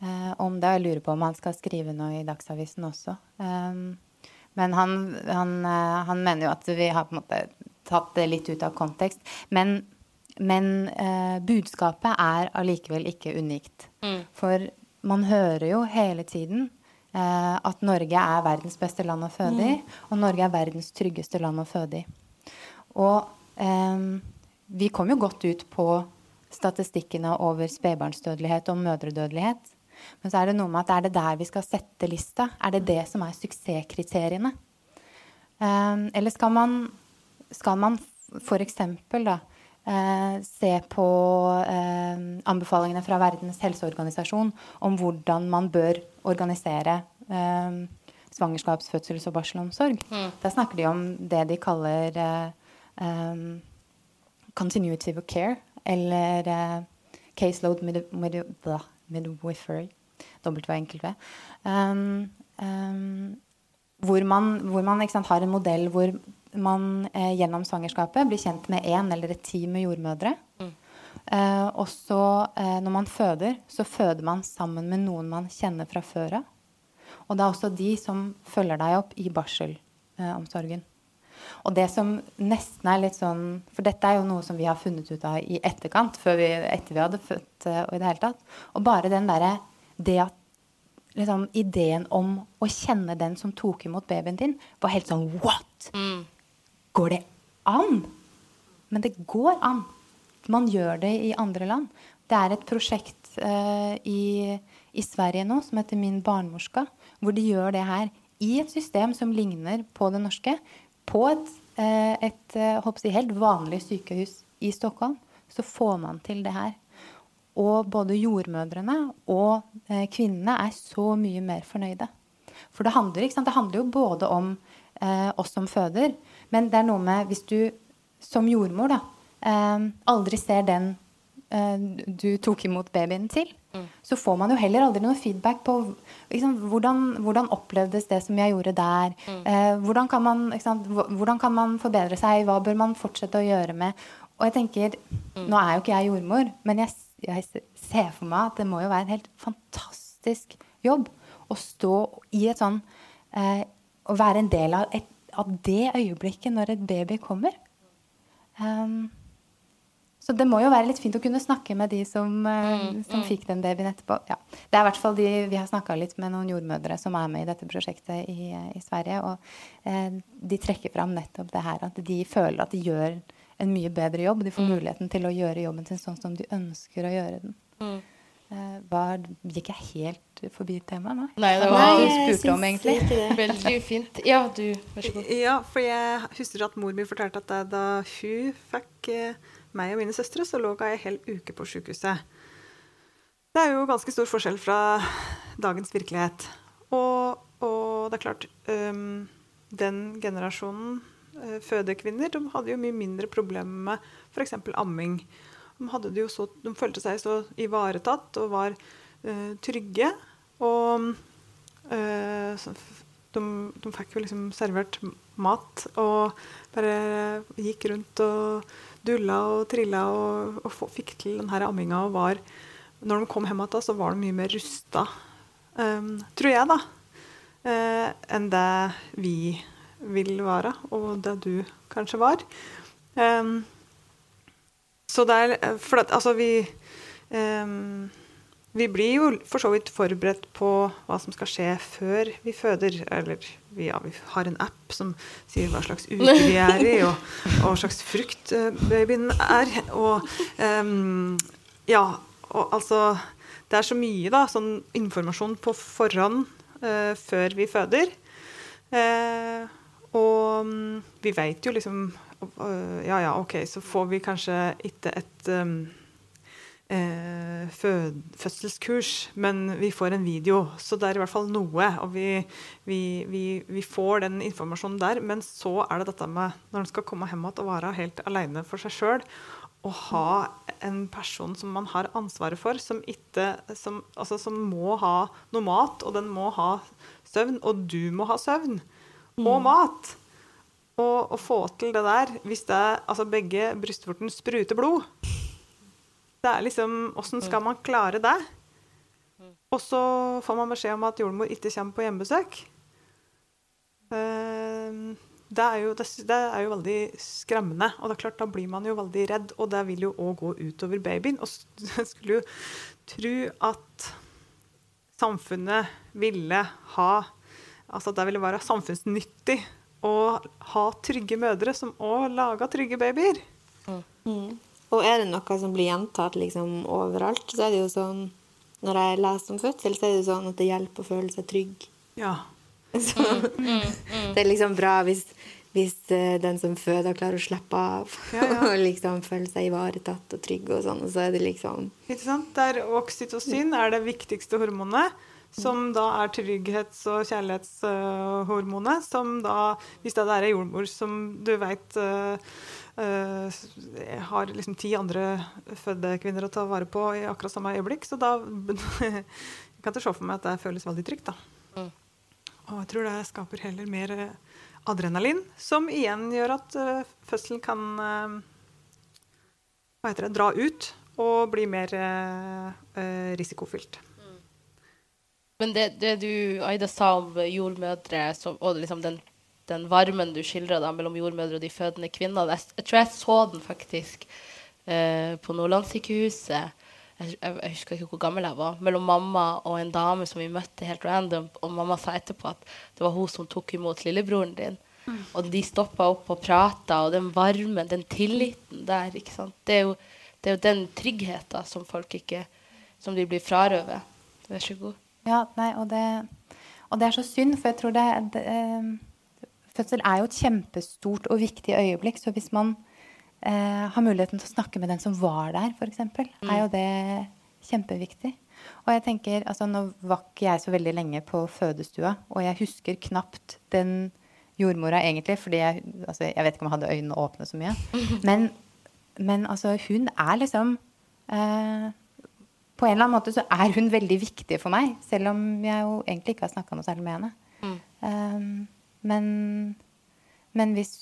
um, om det. Jeg lurer på om han skal skrive noe i Dagsavisen også. Um, Men han, han, eh, han, mener jo at vi har på en måte tatt det litt ut av kontekst. Men, men uh, budskapet er allikevel ikke unikt. Mm. For man hører jo hele tiden eh, at Norge er verdens beste land å føde i, mm. og Norge er verdens tryggeste land å føde i. Og eh, vi kom jo godt ut på statistikkene over spedbarnsdødelighet og mødredødelighet. Men så er det noe med at er det der vi skal sette lista? Er det det som er suksesskriteriene? Eh, eller skal man, skal man f.eks. da uh, se på eh, anbefalingene fra Verdens helseorganisasjon om hvordan man bør organisere eh, svangerskaps-, fødsels- og barselomsorg? Mm. Da snakker de om det de kaller um, continuity of care, eller caseload mid mid midwifery. W-enkel-V. Um, um, hvor man, hvor man sant, har en modell hvor man eh, gjennom svangerskapet blir kjent med én eller et team med jordmødre. Mm. Eh, og så, eh, når man føder, så føder man sammen med noen man kjenner fra før av. Og det er også de som følger deg opp i barselomsorgen. Og det som nesten er litt sånn For dette er jo noe som vi har funnet ut av i etterkant, før vi, etter vi hadde født eh, og i det hele tatt. Og bare den derre Det at liksom ideen om å kjenne den som tok imot babyen din, var helt sånn What? Mm. Går det an? Men det går an. Man gjør det i andre land. Det er et prosjekt uh, i, i, Sverige nå som heter Min barnmorska, hvor de gjør det her i et system som ligner på det norske, på et, uh, et, uh, si, helt vanlig sykehus i Stockholm, så får man til det her. Og både jordmødrene og kvinnene er så mye mer fornøyde. For det handler, det handler jo både om oss som føder, men det er noe med hvis du som jordmor da, eh, aldri ser den eh, du tok imot babyen til, mm. så får man jo heller aldri noe feedback på liksom, hvordan, hvordan, opplevdes det som jeg gjorde der? Mm. Eh, hvordan, kan man, hvordan, kan man, forbedre seg? Hva bør man fortsette å gjøre med? Og jeg tenker, mm. Nå er jo ikke jeg jordmor, men jeg, jeg, ser for meg at det må jo være en helt fantastisk jobb å stå i et sånn eh, Å være en del av, et, av, det øyeblikket når et baby kommer. Um, så det må jo være litt fint å kunne snakke med de som, mm, som mm. fikk den babyen etterpå. Ja. Det er i hvert fall de Vi har snakka litt med noen jordmødre som er med i dette prosjektet i, i Sverige. Og eh, de trekker fram nettopp det her at de føler at de gjør en mye bedre jobb. De får mm. muligheten til å gjøre jobben sin sånn som de ønsker å gjøre den. Uh, var, gikk jeg helt forbi temaet nå? Nei, det var det du spurte om, egentlig. Veldig fint. Ja, du, vær så god. Ja, for jeg husker at mor mi fortalte at da hun fikk meg og mine søstre, så lå jeg ei hel uke på sjukehuset. Det er jo ganske stor forskjell fra dagens virkelighet. Og, og det er klart um, Den generasjonen uh, fødekvinner de hadde jo mye mindre problemer med f.eks. amming. De, så, de, følte seg så ivaretatt og var uh, trygge. Og uh, de, de, fikk jo liksom servert mat og bare gikk rundt og dulla og trilla og, og fikk til denne amminga. og var, Når de kom hjem igjen, så var de mye mer rusta, um, tror jeg, da, uh, enn det vi vil være, og det du kanskje var. Um, så det er For at, altså, vi um, vi blir jo for så vidt forberedt på hva som skal skje før vi føder. Eller ja, vi har en app som sier hva slags uke vi er i, og, hva slags frukt uh, babyen er. Og um, ja, og altså Det er så mye da, sånn informasjon på forhånd uh, før vi føder. Uh, og um, vi veit jo liksom Ja, ja, OK, så får vi kanskje ikke et um, eh, fødselskurs, men vi får en video. Så det er i hvert fall noe. Og vi, vi, vi, vi får den informasjonen der. Men så er det dette med når en skal komme hjem igjen og være helt alene for seg sjøl, å ha en person som man har ansvaret for, som, ikke, som, altså, som må ha noe mat, og den må ha søvn, og du må ha søvn og mm. mat. Og å få til det der, hvis det, altså begge brystvortene spruter blod det er liksom Åssen skal man klare det? Og så får man beskjed om at jordmor ikke kommer på hjemmebesøk. Eh, det er, jo, det, er jo veldig skremmende. Og det er klart, da blir man jo veldig redd, og det vil jo òg gå utover babyen. Og jeg skulle jo tro at samfunnet ville ha Altså at det ville være samfunnsnyttig å ha trygge mødre som òg lager trygge babyer. Mm. Og er det noe som blir gjentatt liksom overalt, så er det jo sånn Når jeg leser om fødsel, så er det jo sånn at det hjelper å føle seg trygg. Ja. Så, Det er liksom bra hvis, hvis eh, den som føder, klarer å slappe av Ja, ja. og liksom føle seg ivaretatt og trygg og sånn. Og så er det liksom Ikke sant? Der oksytocin er det viktigste hormonet, som da er trygghets- og kjærlighetshormonet. Som da, hvis det er ei jordmor som du veit har liksom ti andre fødekvinner å ta vare på i akkurat samme øyeblikk, så da jeg kan ikke se for meg at det føles veldig trygt, da. Mm. Og jeg tror det skaper heller mer eh, adrenalin, som igjen gjør at uh, fødselen kan eh, hva heter det, dra ut og bli mer eh, eh, risikofylt. Men det, det du, Aida, sa om jordmødre som, og liksom den, den varmen du skildra mellom jordmødre og de fødende kvinnene Jeg, jeg tror jeg så den faktisk eh, på Nordlandssykehuset. Jeg, jeg, jeg husker ikke hvor gammel jeg var. Mellom mamma og en dame som vi møtte helt random. Og mamma sa etterpå at det var hun som tok imot lillebroren din. Og de stoppa opp og prata, og den varmen, den tilliten der. Det er jo, det er jo den tryggheten som folk ikke Som de blir frarøvet. Vær så god. Ja, nei, og det, og det er så synd, for jeg tror det, det eh, Fødsel er jo et kjempestort og viktig øyeblikk, så hvis man eh, har muligheten til å snakke med den som var der, f.eks., Mm. er jo det kjempeviktig. Og jeg tenker, altså Nå var ikke jeg så veldig lenge på fødestua, og jeg husker knapt den jordmora egentlig, fordi jeg, altså, jeg vet ikke om jeg hadde øynene åpne så mye. Men, men altså, hun er liksom eh, På en eller annen måte så er hun veldig viktig for meg, selv om jeg jo egentlig ikke har snakka noe særlig med henne. Mm. Um, men men hvis,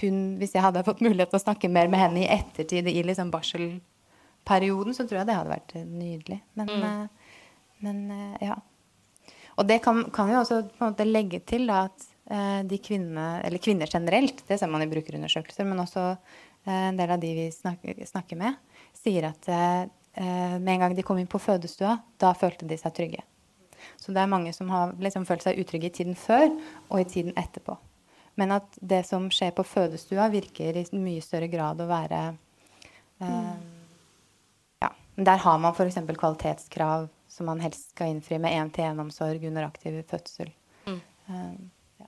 hun, hvis jeg hadde fått mulighet til å snakke mer med henne i ettertid, i liksom barselperioden, så tror jeg det hadde vært nydelig. Men, eh, men uh, ja. Og det kan, kan vi også på en måte legge til da, at uh, de kvinnene, eller kvinner generelt, det ser man i brukerundersøkelser, men også en del av de vi snakker, snakker med, sier at med en gang de kom inn på fødestua, da følte de seg trygge. Så det er mange som har liksom følt seg utrygge i tiden før og i tiden etterpå. Men at det som skjer på fødestua, virker i mye større grad å være eh, Ja. Der har man f.eks. kvalitetskrav som man helst skal innfri med én-til-én-omsorg under aktiv fødsel. Mm. Eh,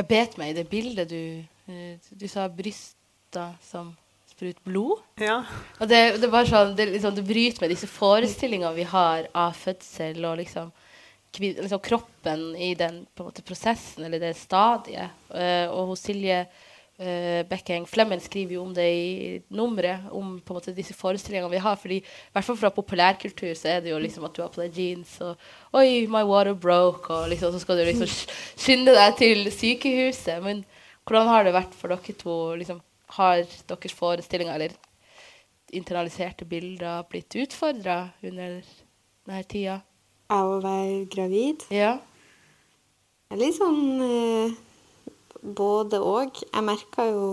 Jeg bet meg i det bildet du eh, Du sa brysta som sprut blod. Ja. Og det, det, bare sånn, det, liksom, det bryter med disse forestillingene vi har av fødsel og liksom, liksom kroppen i den måte, prosessen eller det stadiet. Uh, og hos Silje uh, Bekkeng Flemmen skriver jo om det i nummeret, om på en måte, disse forestillingene vi har. fordi i hvert fall fra populærkultur så er det jo liksom at du har på deg jeans og Oi, my water broke, og liksom, så skal du liksom skynde deg til sykehuset. Men hvordan har det vært for dere to? liksom har deres forestillinger eller internaliserte bilder blitt utfordra under denne tida? Av å være gravid. Ja. Litt sånn eh, både og. Jeg merker jo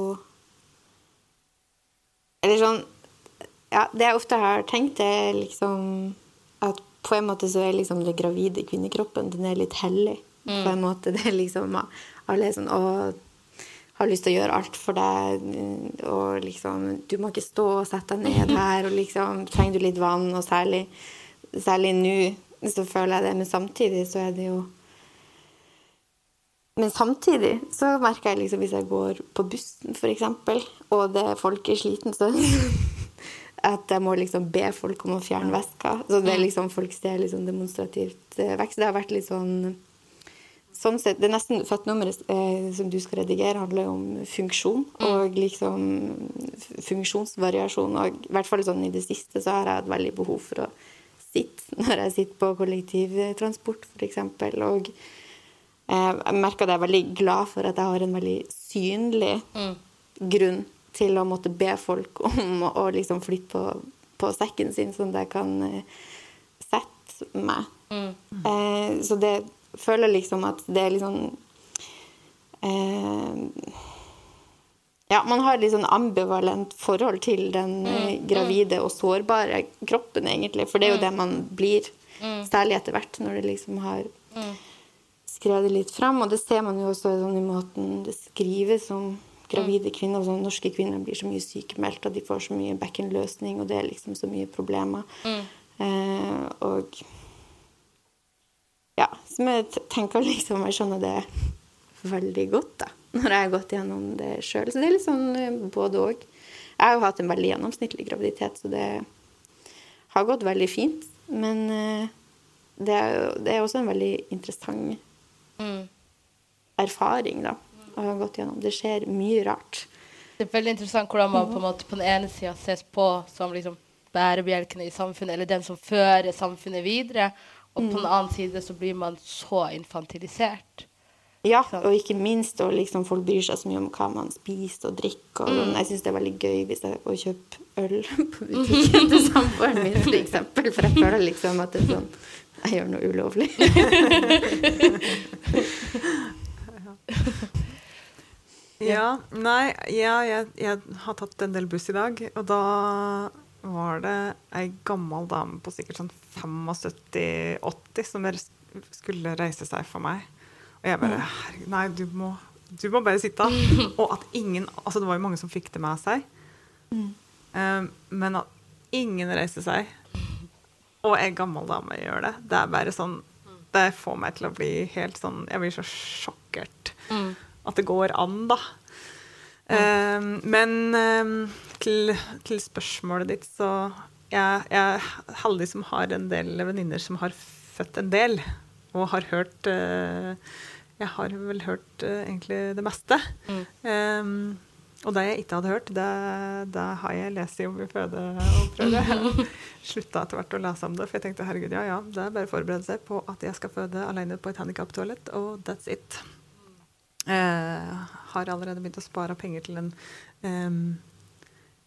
Eller sånn Ja, det jeg ofte har tenkt, er liksom at på en måte så er liksom det gravide kvinnekroppen den er litt hellig. På en måte. Det er liksom Alle er sånn Å, har lyst til å gjøre alt for deg, og liksom Du må ikke stå og sette deg ned her, og liksom Trenger du litt vann, og særlig, særlig nå, så føler jeg det. Men samtidig så er det jo men samtidig så merker jeg liksom hvis jeg går på bussen, f.eks., og det er folk er sliten, så at jeg må liksom be folk om å fjerne veska. Så det er liksom folk ser liksom demonstrativt vekst. det har vært litt sånn Sånn sett, Det er nesten fødtnummeret eh, som du skal redigere, handler jo om funksjon. Og liksom funksjonsvariasjon. Og i hvert fall sånn i det siste så har jeg hatt veldig behov for å sitte når jeg sitter på kollektivtransport, f.eks. Og eh, jeg merker at jeg er veldig glad for at jeg har en veldig synlig grunn til å måtte be folk om å, liksom flytte på, på sekken sin, sånn at jeg kan eh, sette meg. Eh, så det føler liksom at det er liksom eh, Ja, man har litt sånn ambivalent forhold til den mm. gravide og sårbare kroppen, egentlig. For det er jo det man blir, særlig etter hvert, når det liksom har skrevet litt fram. Og det ser man jo også sånn i måten det skrives om gravide kvinner. Sånn, norske kvinner blir så mye sykemeldt, og de får så mye bekkenløsning, og det er liksom så mye problemer. Eh, og ja, som jeg tenker liksom Jeg skjønner det veldig godt, da, når jeg har gått gjennom det sjøl. Så det er litt sånn eh, både òg. Jeg har jo hatt en veldig gjennomsnittlig graviditet, så det har gått veldig fint. Men eh, det er, det er også en veldig interessant erfaring, da. Å ha gått gjennom. Det skjer mye rart. Det er veldig interessant hvordan man på, en måte, på den ene sida ses på som liksom bærebjelkene i samfunnet, eller den som fører samfunnet videre. Og på den annen side så blir man så infantilisert. Ja, og ikke minst og liksom folk bryr seg så mye om hva man spiser og drikker. Og sånn. Jeg syns det er veldig gøy hvis jeg å kjøpe øl på butikken til samboeren min, for eksempel. For jeg føler liksom at det er sånn Jeg gjør noe ulovlig. Ja, nei, ja, jeg, jeg har tatt en del buss i dag, og da var det ei gammel dame på sikkert sånn 75-80 som skulle reise seg for meg. Og jeg bare Herregud, nei, du må, du må bare sitte. Og at ingen Altså, det var jo mange som fikk det med seg. Um, men at ingen reiser seg, og ei gammel dame gjør det, det er bare sånn Det får meg til å bli helt sånn Jeg blir så sjokkert at det går an, da. Um, men um, til, til spørsmålet ditt, så jeg, jeg er heldig som har en del venninner som har født en del, og har hørt uh, Jeg har vel hørt uh, egentlig det meste. Um, og det jeg ikke hadde hørt, det, det har jeg lest om i fødeopprøret. Slutta etter hvert å lese om det, for jeg tenkte herregud, ja ja, det er bare å forberede seg på at jeg skal føde alene på et handikaptoalett, og that's it. Eh, har allerede begynt å spare penger til en em,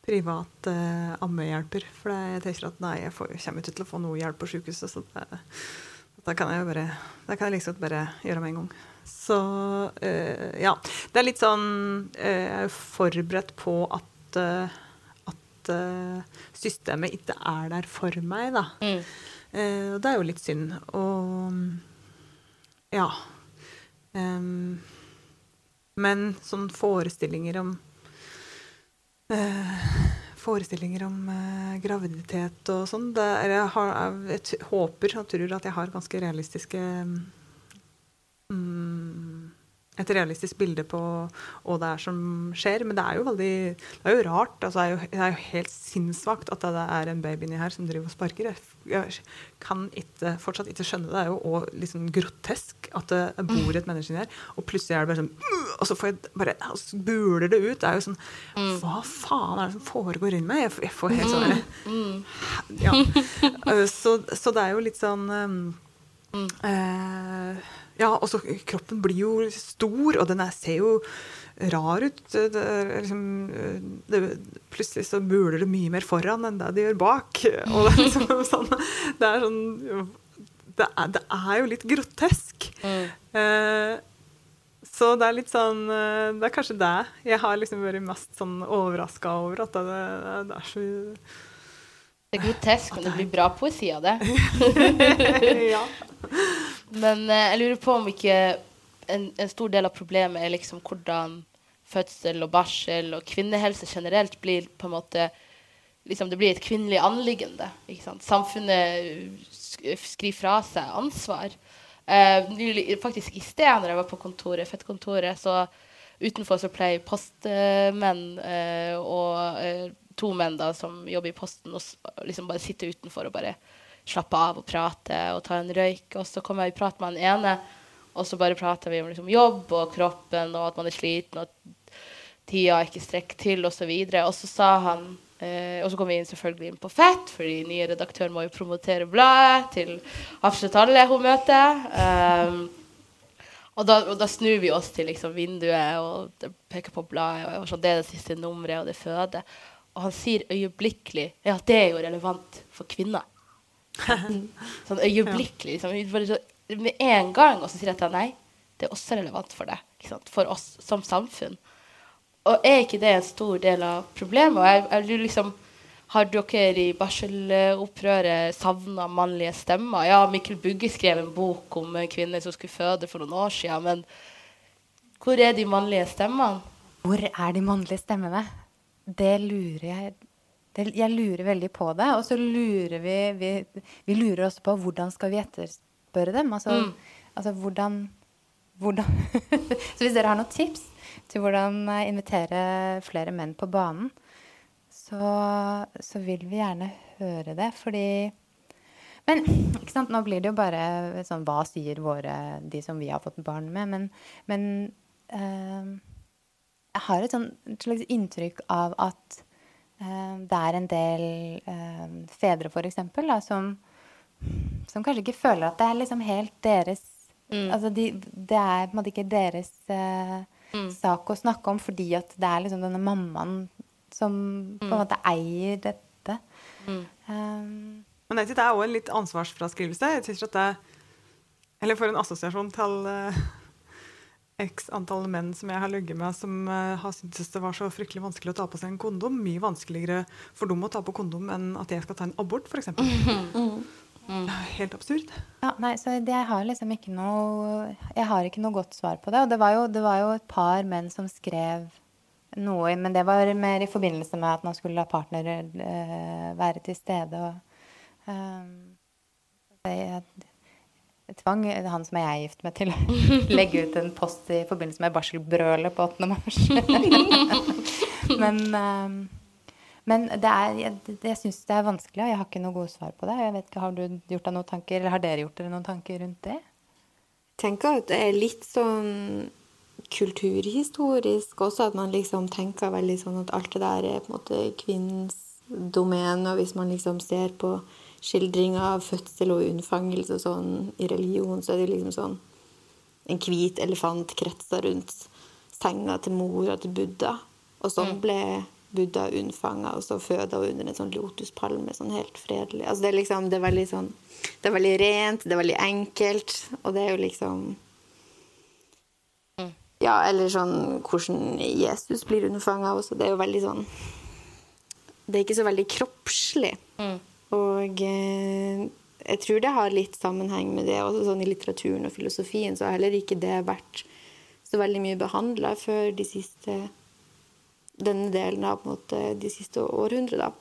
privat eh, ammehjelper. For jeg tenker at nei, jeg får, kommer ikke til å få noe hjelp på sykehuset, så det, da kan jeg jo bare Det kan jeg liksom bare gjøre med en gang. Så eh, ja. Det er litt sånn eh, Jeg er forberedt på at, eh, at eh, systemet ikke er der for meg, da. Eh, og det er jo litt synd. Og ja. Um, men sånn forestillinger om Forestillinger om eh, graviditet og sånn. Jeg, jeg håper og tror at jeg har ganske realistiske mm, et realistisk bilde på hva det er som skjer. Men det er jo veldig det er jo rart. Altså, det, er jo, det er jo helt sinnssvakt at det er en baby inni her som driver og sparker. Jeg, jeg kan ikke, fortsatt ikke skjønne det. Det er jo også litt sånn grotesk at det bor et menneske inni her, og plutselig er det bare sånn «Mm!» Og så får jeg bare altså, buler det ut. Det er jo sånn Hva faen er det som foregår inni meg? Jeg, jeg får helt sånn ja. Eh, så, så det er jo litt sånn um, eh, Ja, og så kroppen blir jo stor, og den er, ser jo rar ut. Det liksom, eh, det, plutselig så buler det mye mer foran enn det det gjør bak. Og det er liksom sånn Det er sånn Det er, det er jo litt grotesk. Eh, så det er litt sånn eh, Det er kanskje det jeg har liksom vært mest sånn overraska over. At det, det er så Det er grotesk, men det blir bra poesi av det. Ja. Men eh, jeg lurer på om ikke en, en stor del av problemet er liksom hvordan fødsel og barsel og kvinnehelse generelt blir på en måte liksom Det blir et kvinnelig anliggende. Samfunnet skriver fra seg ansvar. Eh, faktisk i sted, når jeg var på kontoret, fettkontoret, så utenfor så pleier postmenn eh, og eh, to menn da, som jobber i posten, og liksom bare sitter utenfor og bare slappe av og prate og ta en røyk. Og så kom jeg i prat med han ene, og så bare prata vi om liksom, jobb og kroppen, og at man er sliten, og at tida ikke strekker til. Og, så videre. og så sa han eh, Og så kom vi inn selvfølgelig inn på Fett, fordi nye redaktør må jo promotere bladet til absolutt alle hun møter. Um, og da, og da snur vi oss til liksom, vinduet og peker på bladet. Og sånn, det er det siste nummeret, og det føder. Og han sier øyeblikkelig ja, det er jo relevant for kvinner. sånn øyeblikkelig. Liksom, bare så, med en gang. Og så sier jeg til han nei, det er også relevant for deg. ikke sant, for oss som samfunn. Og er ikke det en stor del av problemet? Jeg, jeg lurer liksom har dere i barselopprøret savna mannlige stemmer? Ja, Mikkel Bugge skrev en bok om en kvinne som skulle føde for noen år siden, men hvor er de mannlige stemmene? Hvor er de mannlige stemmene? Det lurer jeg det, Jeg lurer veldig på det. Og så lurer vi, vi Vi lurer også på hvordan skal vi etterspørre dem? Altså, Mm. altså hvordan, hvordan Så hvis dere har noen tips til hvordan eh, invitere flere menn på banen, så, så vil vi gjerne høre det, fordi men ikke sant? nå blir det jo bare sånn Hva sier våre, de som vi har fått barn med? Men, men eh, jeg har et, sånn, et slags inntrykk av at eh, det er en del eh, fedre, for eksempel, som, som kanskje ikke føler at det er liksom helt deres Altså de, det er på en måte ikke deres eh, sak å snakke om, fordi at det er liksom denne mammaen som på en måte eier dette. Um, Men jeg synes det er òg en litt ansvarsfraskrivelse. Jeg synes at det Eller for en assosiasjon til uh, x antall menn som jeg har ligget med, som eh, har syntes det var så fryktelig vanskelig å ta på seg en kondom. Mye vanskeligere for dem å ta på kondom enn at jeg skal ta en abort, f.eks. Helt absurd. Ja, nei, så det, jeg har liksom ikke noe Jeg har ikke noe godt svar på det. Og det var jo, det var jo et par menn som skrev noe, men det var mer i forbindelse med at man skulle la partner eh, være til stede. Og, ehm, det, jeg, jeg tvang han som jeg er gift med, til å legge ut en post i forbindelse med barselbrølet på 8. mars. men ehm, men det er, jeg, jeg syns det er vanskelig, og jeg har ikke noe gode svar på det. Jeg vet ikke, Har du gjort deg noen tanker, eller har dere gjort dere noen tanker rundt det? Jeg tenker at det er litt sånn kulturhistorisk også, at man liksom tenker veldig sånn at alt det der er på en måte kvinnens domene. Og hvis man liksom ser på skildringer av fødsel og unnfangelse og sånn i religion, så er det liksom sånn en hvit elefant kretser rundt senga til mora til Buddha. Og sånn ble Buddha unnfanga, og så føda under en sånn lotuspalme, sånn helt fredelig. Altså det er liksom, det er veldig sånn Det er veldig rent, det er veldig enkelt, og det er jo liksom Ja, eller sånn hvordan Jesus blir unnfanga også. Det er jo veldig sånn Det er ikke så veldig kroppslig. Og eh, jeg tror det har litt sammenheng med det. Også sånn I litteraturen og filosofien så har heller ikke det vært så veldig mye behandla før de siste denne delen av måte, de siste århundrene.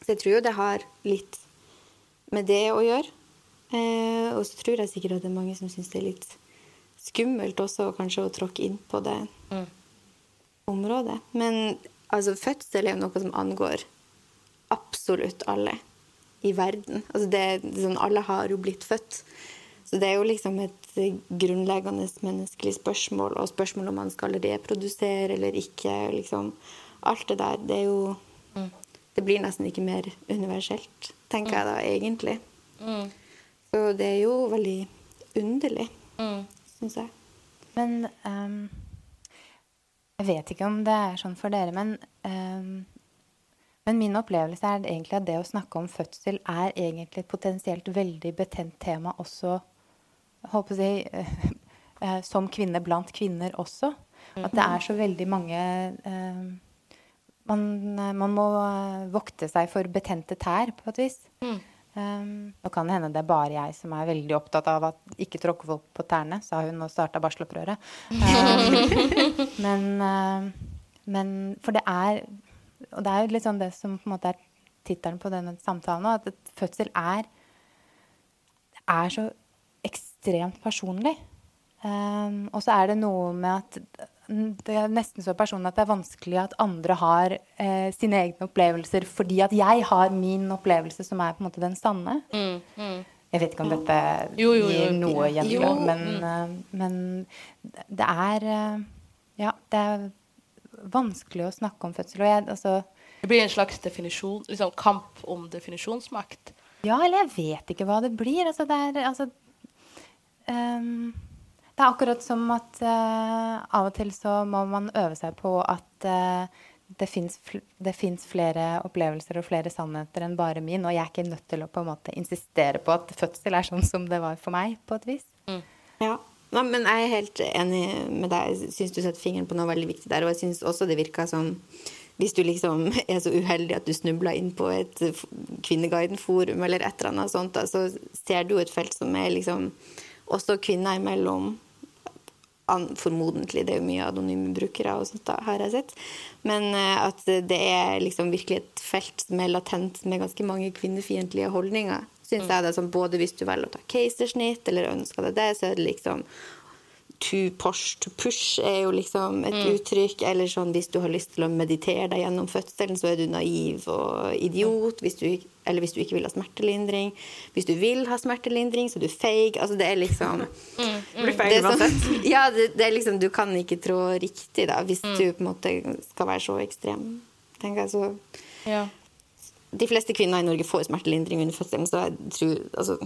Så jeg tror jo det har litt med det å gjøre. Eh, og så tror jeg sikkert at det er mange som syns det er litt skummelt også kanskje å tråkke inn på det området. Men altså, fødsel er jo noe som angår absolutt alle i verden. Altså, det, sånn, alle har jo blitt født. Så det er jo liksom et grunnleggende menneskelig spørsmål, og spørsmål om man skal reprodusere eller ikke. liksom Alt det der, det er jo Det blir nesten ikke mer universelt, tenker jeg da egentlig. Så det er jo veldig underlig, mm. syns jeg. Men um, Jeg vet ikke om det er sånn for dere, men ehm, men min opplevelse er egentlig at det å snakke om fødsel er egentlig et potensielt veldig betent tema også håper jeg, eh, som kvinne blant kvinner også. At det er så veldig mange eh, man, man, må eh, vokte seg for betente tær, på et vis. Mm. Um, nå kan det hende det er bare jeg som er veldig opptatt av at ikke tråkke folk på tærne, sa hun og starta barselopprøret. Um, men, uh, men For det er Og det er jo litt sånn det som på en måte er tittelen på denne samtalen, at fødsel er er så ekstremt personlig. Um, og så er det noe med at det er nesten så personlig at det er vanskelig at andre har eh, sine egne opplevelser, fordi at jeg har min opplevelse som er på en måte den sanne. Mm, mm. Jeg vet ikke om dette jo, jo, jo, gir noe gjennom, men, Mm. uh, men det er uh, Ja, det er vanskelig å snakke om fødsel. Og jeg, altså Det blir en slags definisjon, liksom kamp om definisjonsmakt. Ja, eller jeg vet ikke hva det blir. Altså, det er altså um, Det er akkurat som at uh, av og til så må man øve seg på at uh, det fins flere opplevelser og flere sannheter enn bare min, og jeg er ikke nødt til å på en måte insistere på at fødsel er sånn som det var for meg, på et vis. Mm. Ja, Nei, men jeg er helt enig med deg. Jeg syns du setter fingeren på noe veldig viktig der. Og jeg syns også det virker som hvis du liksom er så uheldig at du snubler inn på et Kvinneguiden-forum eller et eller annet sånt, da, så ser du et felt som er liksom også kvinner imellom. Formodentlig. Det er jo mye anonyme brukere og sånt, da, har jeg sett. Men uh, at det er liksom virkelig et felt som er latent med ganske mange kvinnefiendtlige holdninger. Synes jeg det er sånn, Både hvis du velger å ta keisersnitt eller ønsker deg det, så er det liksom to push to push er jo liksom et mm. uttrykk. Eller sånn hvis du har lyst til å meditere deg gjennom fødselen, så er du naiv og idiot. Hvis du, eller hvis du ikke vil ha smertelindring. Hvis du vil ha smertelindring, så er du feig. Altså det er liksom mm. mm. Blir feig uansett. Sånn, ja, det, det, er liksom Du kan ikke trå riktig, da, hvis mm. du på en måte skal være så ekstrem. tenker jeg så ja. De fleste kvinner i Norge får smertelindring under fødselen, så jeg tror altså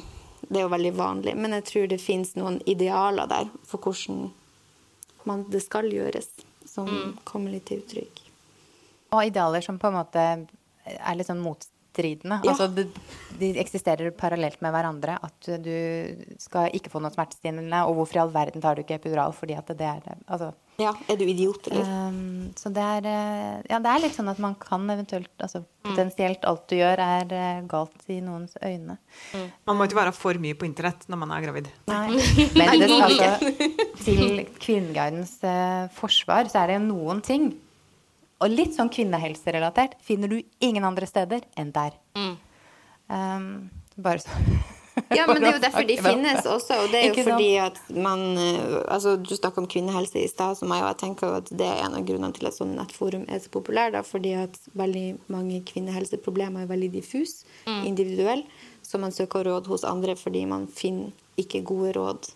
det er jo veldig vanlig. Men jeg tror det fins noen idealer der for hvordan man, det skal gjøres, som mm. kommer litt til uttrykk. Og idealer som på en måte er litt sånn motstridende motstridende. Ja. Altså, de, de, eksisterer parallelt med hverandre. At du skal ikke få noe smertestillende. Og hvorfor i all verden tar du ikke epidural? Fordi at det er altså, Ja, er du idiot, eller? Um, så det er eh, Ja, det er litt sånn at man kan eventuelt Altså mm. potensielt alt du gjør, er eh, galt i noens øyne. Mm. Man må ikke være for mye på internett når man er gravid. Nei. Men det, skal altså, til Kvinneguidens uh, forsvar så er det noen ting og litt sånn kvinnehelserelatert finner du ingen andre steder enn der. Mm. Um, bare så ja, men det er jo derfor de finnes også. Og det er jo fordi at man eh, altså Du snakka om kvinnehelse i stad, som jeg, jeg tenker at det er en av grunnene til at sånn nettforum er så populær. Da, fordi at veldig mange kvinnehelseproblemer er veldig diffuse, mm. individuelle. Så man søker råd hos andre fordi man finner ikke gode råd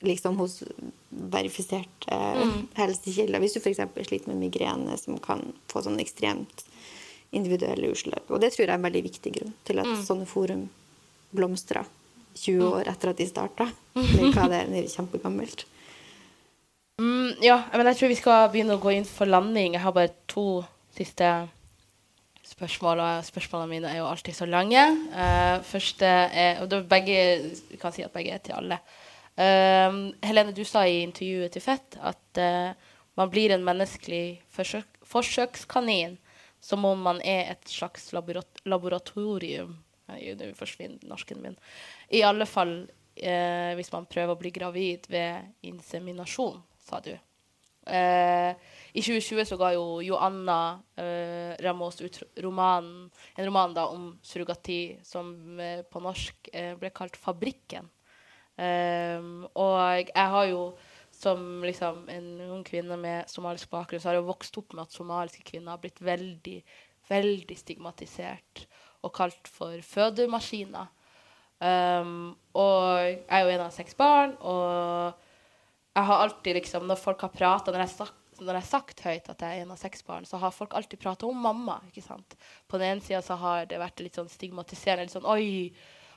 liksom hos verifiserte mm. helsekilder. Hvis du f.eks. sliter med migrene, som kan få sånn ekstremt individuelle utslag. Og det tror jeg er en veldig viktig grunn til at mm. sånne forum blomstrer 20 mm. år etter at de starta. Eller hva det er, det er kjempegammelt. Mm, ja, men jeg tror vi skal begynne å gå inn for landing. Jeg har bare to siste spørsmål, og spørsmålene mine er jo alltid så lange. Uh, første er Og begge, vi kan si at begge er til alle. Uh, Helene, du sa i intervjuet til Fett at uh, man blir en menneskelig forsøk, forsøkskanin som om man er et slags laborat laboratorium. Nå forsvinner norsken min. I alle fall uh, hvis man prøver å bli gravid ved inseminasjon, sa du. Uh, I 2020 så ga jo Joanna Ramos ut roman, en roman da, om surrogati som på norsk ble kalt 'Fabrikken'. Um, og jeg har jo som liksom en ung kvinne med somalisk bakgrunn, så har jeg vokst opp med at somaliske kvinner har blitt veldig, veldig stigmatisert og kalt for fødemaskiner. Um, og jeg er jo en av seks barn, og jeg har alltid liksom Når folk har prata når, når, jeg har sagt høyt at jeg er en av seks barn, så har folk alltid prata om mamma. ikke sant? På den ene sida så har det vært litt sånn stigmatiserende. litt sånn, Oi,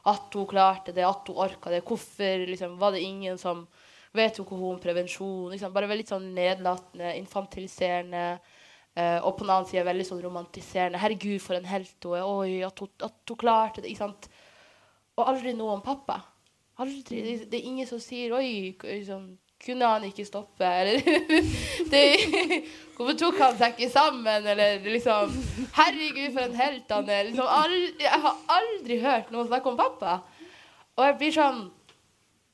at hun klarte det, at hun orka det. Hvorfor liksom, var det ingen som vedtok hun om prevensjon? Liksom, bare veldig sånn nedlatende, infantiliserende. Uh, og på den annen side veldig sånn romantiserende. 'Herregud, for en helt hun er. Oi, at hun, at hun klarte det.' ikke sant? Og aldri noe om pappa. Aldri, det, det, er ingen som sier 'Oi, liksom, kunne han ikke stoppe?' Eller det, 'Hvorfor tok han seg ikke sammen?' Eller liksom 'Herregud, for en helt han er'. Liksom, aldri, jeg har aldri hørt noen snakke om pappa. Og jeg blir sånn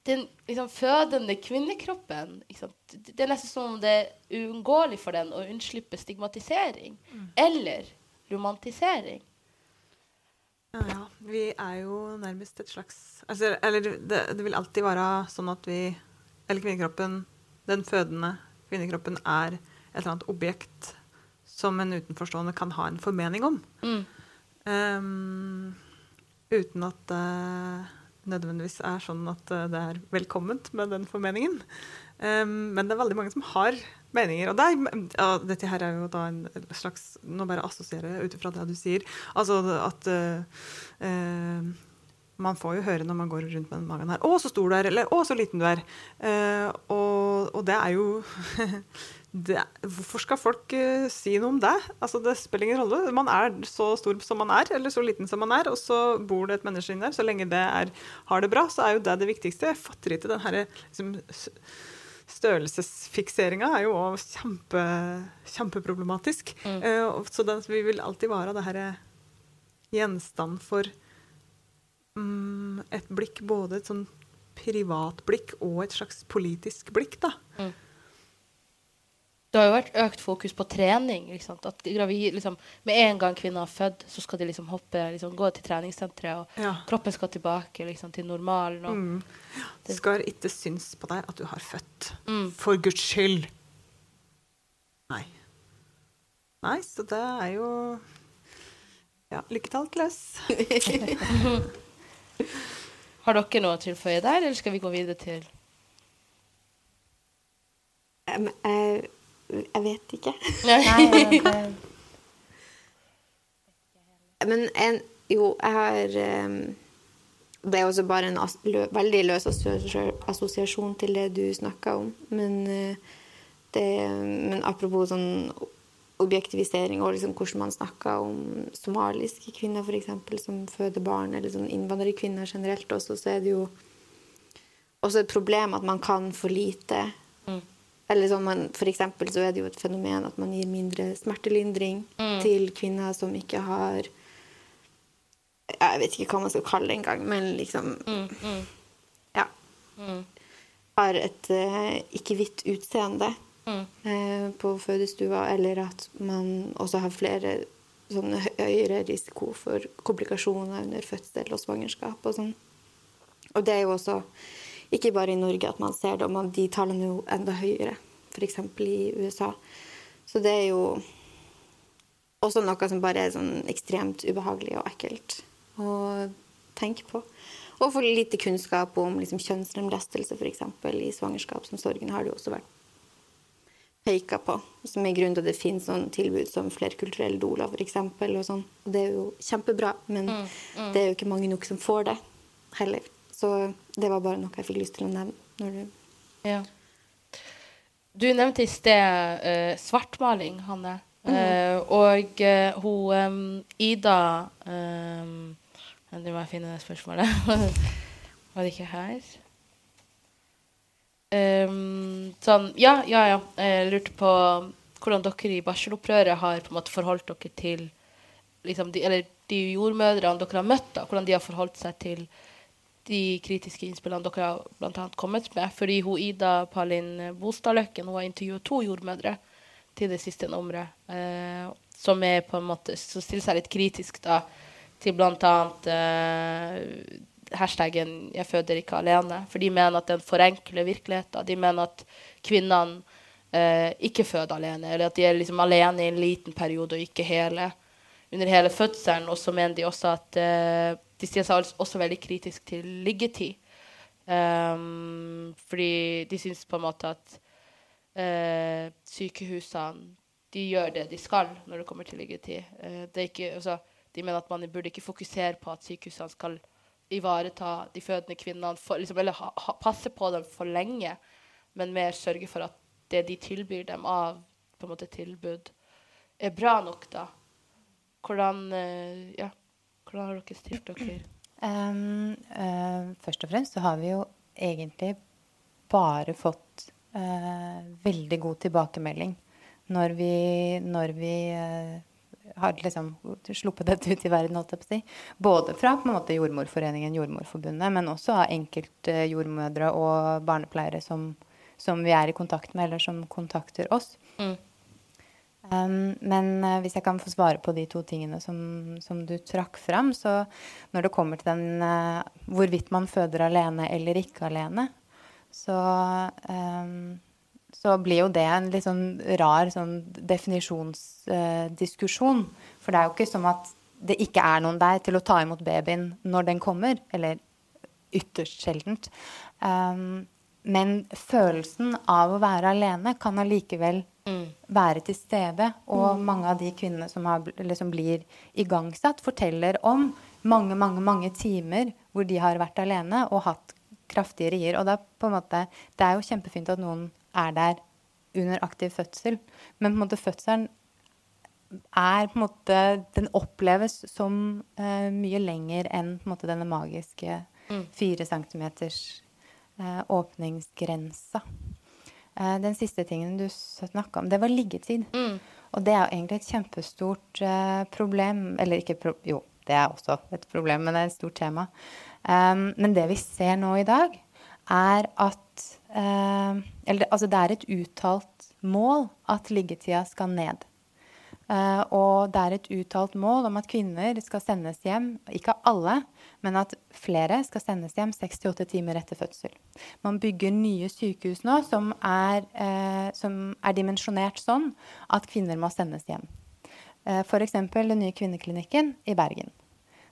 Den liksom, fødende kvinnekroppen Det er nesten som om det er uunngåelig for den å unnslippe stigmatisering. Mm. Eller romantisering. Ja, ja, Vi er jo nærmest et slags altså, Eller det, det vil alltid være sånn at vi eller kvinnekroppen, den fødende kvinnekroppen, er et eller annet objekt som en utenforstående kan ha en formening om. Mm. Um, uten at det nødvendigvis er sånn at det er velkomment med den formeningen. Um, men det er veldig mange som har meninger. Og det er, ja, dette her er jo da en slags Nå bare assosierer jeg ut ifra det du sier. Altså at uh, uh, man får jo høre når man går rundt med den magen her 'Å, så stor du er!' eller 'Å, så liten du er'. Uh, og, og, det er jo det, hvorfor skal folk uh, si noe om det? Altså, det spiller ingen rolle. Man er så stor som man er, eller så liten som man er, og så bor det et menneske inni der. Så lenge det er, har det bra, så er jo det det viktigste. Jeg fatter ikke den herre liksom, Størrelsesfikseringa er jo òg kjempe, kjempeproblematisk. Mm. Uh, så den, vi vil alltid være det herre gjenstand for um, et blikk, både et sånn privat blikk og et slags politisk blikk, da. Mm. Det har jo vært økt fokus på trening. At gravid, liksom, med en gang kvinner har født, så skal de liksom hoppe, liksom, gå til treningssenteret, og ja. kroppen skal tilbake liksom, til normalen. Mm. Det skal ikke synes på deg at du har født. Mm. For guds skyld. Nei. Nei, så det er jo Ja, lykke til, Klaus. Har dere noe å tilføye der, eller skal vi gå videre til um, uh jeg vet ikke. Nei, Men en, jo, jeg har um, Det er også bare en as, lø, veldig løs assosiasjon til det du snakka om. Men, uh, det, men, apropos sånn objektivisering og liksom hvordan man snakker om somaliske kvinner for eksempel, som føder barn, eller sånn innvandrerkvinner generelt også, så er det jo også et problem at man kan for lite. Mm eller sånn man, for eksempel så er det jo et fenomen at man gir mindre smertelindring mm. til kvinner som ikke har Jeg vet ikke hva man skal kalle det engang, men liksom mm, mm. Ja. Mm. Har et uh, ikke-hvitt utseende uh, på fødestua, eller at man også har flere sånne høyere risiko for komplikasjoner under fødsel og svangerskap og sånn. Og det er jo også ikke bare i Norge at man ser det, men de tallene er jo enda høyere, f.eks. i USA. Så det er jo også noe som bare er sånn ekstremt ubehagelig og ekkelt å tenke på. Og for lite kunnskap om liksom, kjønnslemlestelse f.eks. i svangerskapsomsorgen har det jo også vært peka på. Som er grunnen til at det finnes sånn tilbud som flerkulturell doula f.eks. Og sånn. Og det er jo kjempebra, men mm, mm. det er jo ikke mange nok som får det heller. Så det var bare noe jeg fikk lyst til å nevne. Du ja. Du nevnte i sted uh, svartmaling, Hanne. Mm. Uh, og uh, hun um, Ida um, Nå må jeg finne det spørsmålet. Var det ikke her? Um, sånn Ja, ja, ja. Jeg lurte på hvordan dere i barselopprøret har på en måte forholdt dere til liksom, de, Eller de jordmødrene dere har møtt, da, hvordan de har forholdt seg til de kritiske innspillene dere har blant annet kommet med. Fordi hun Ida Palin Bostadløkken har intervjuet to jordmødre til det siste nummeret. Uh, som er på en måte, så stiller seg litt kritisk da, til bl.a. Eh, hashtaggen 'Jeg føder ikke alene'. For de mener at den forenkler virkeligheten. De mener at kvinnene eh, ikke føder alene, eller at de er liksom alene i en liten periode og ikke hele under hele fødselen. Og så mener de også at eh, de stiller seg også veldig kritisk til liggetid. Um, fordi de syns på en måte at eh, sykehusene de gjør det de skal når det kommer til liggetid. Uh, ikke, altså, de mener at man burde ikke fokusere på at sykehusene skal ivareta de fødende kvinnene, for, liksom, eller ha, ha, passe på dem for lenge, men mer sørge for at det de tilbyr dem av på en måte tilbud, er bra nok, da. Hvordan uh, Ja. Hvordan har dere stilt dere? Um, uh, først og fremst så har vi jo egentlig bare fått uh, veldig god tilbakemelding når vi, når vi har liksom sluppet dette ut i verden, holdt jeg på å si. Både fra på en måte Jordmorforeningen, Jordmorforbundet, men også av enkelte jordmødre og barnepleiere som, som, vi er i kontakt med, eller som kontakter oss. Mm. Um, men uh, hvis jeg kan få svare på de to tingene som, som, du trakk fram, så når det kommer til den uh, hvorvidt man føder alene eller ikke alene, så, um, så blir jo det en litt sånn rar sånn definisjonsdiskusjon. Uh, For det er jo ikke som at det ikke er noen der til å ta imot babyen når den kommer. Eller ytterst sjeldent. Um, men følelsen av å være alene kan allikevel mm. være til stede. Og mm. mange av de kvinnene som, har, som blir igangsatt, forteller om mange, mange, mange timer hvor de har vært alene og hatt kraftige rier. Og da, på en måte, det er jo kjempefint at noen er der under aktiv fødsel. Men på en måte fødselen er på en måte Den oppleves som uh, mye lenger enn på en måte denne magiske fire centimeters uh, åpningsgrensa. Uh, den siste tingen du snakka om, det var liggetid. Og det er jo egentlig et kjempestort problem. Eller ikke pro Jo, det er også et problem, men det er et stort tema. Um, men det vi ser nå i dag, er at Eller altså, det er et uttalt mål at liggetida skal ned. Eh, og det er et uttalt mål om at kvinner skal sendes hjem, ikke alle, men at flere skal sendes hjem 6-8 timer etter fødsel. Man bygger nye sykehus nå som er, eh, som er dimensjonert sånn at kvinner må sendes hjem. Uh, F.eks. den nye kvinneklinikken i Bergen.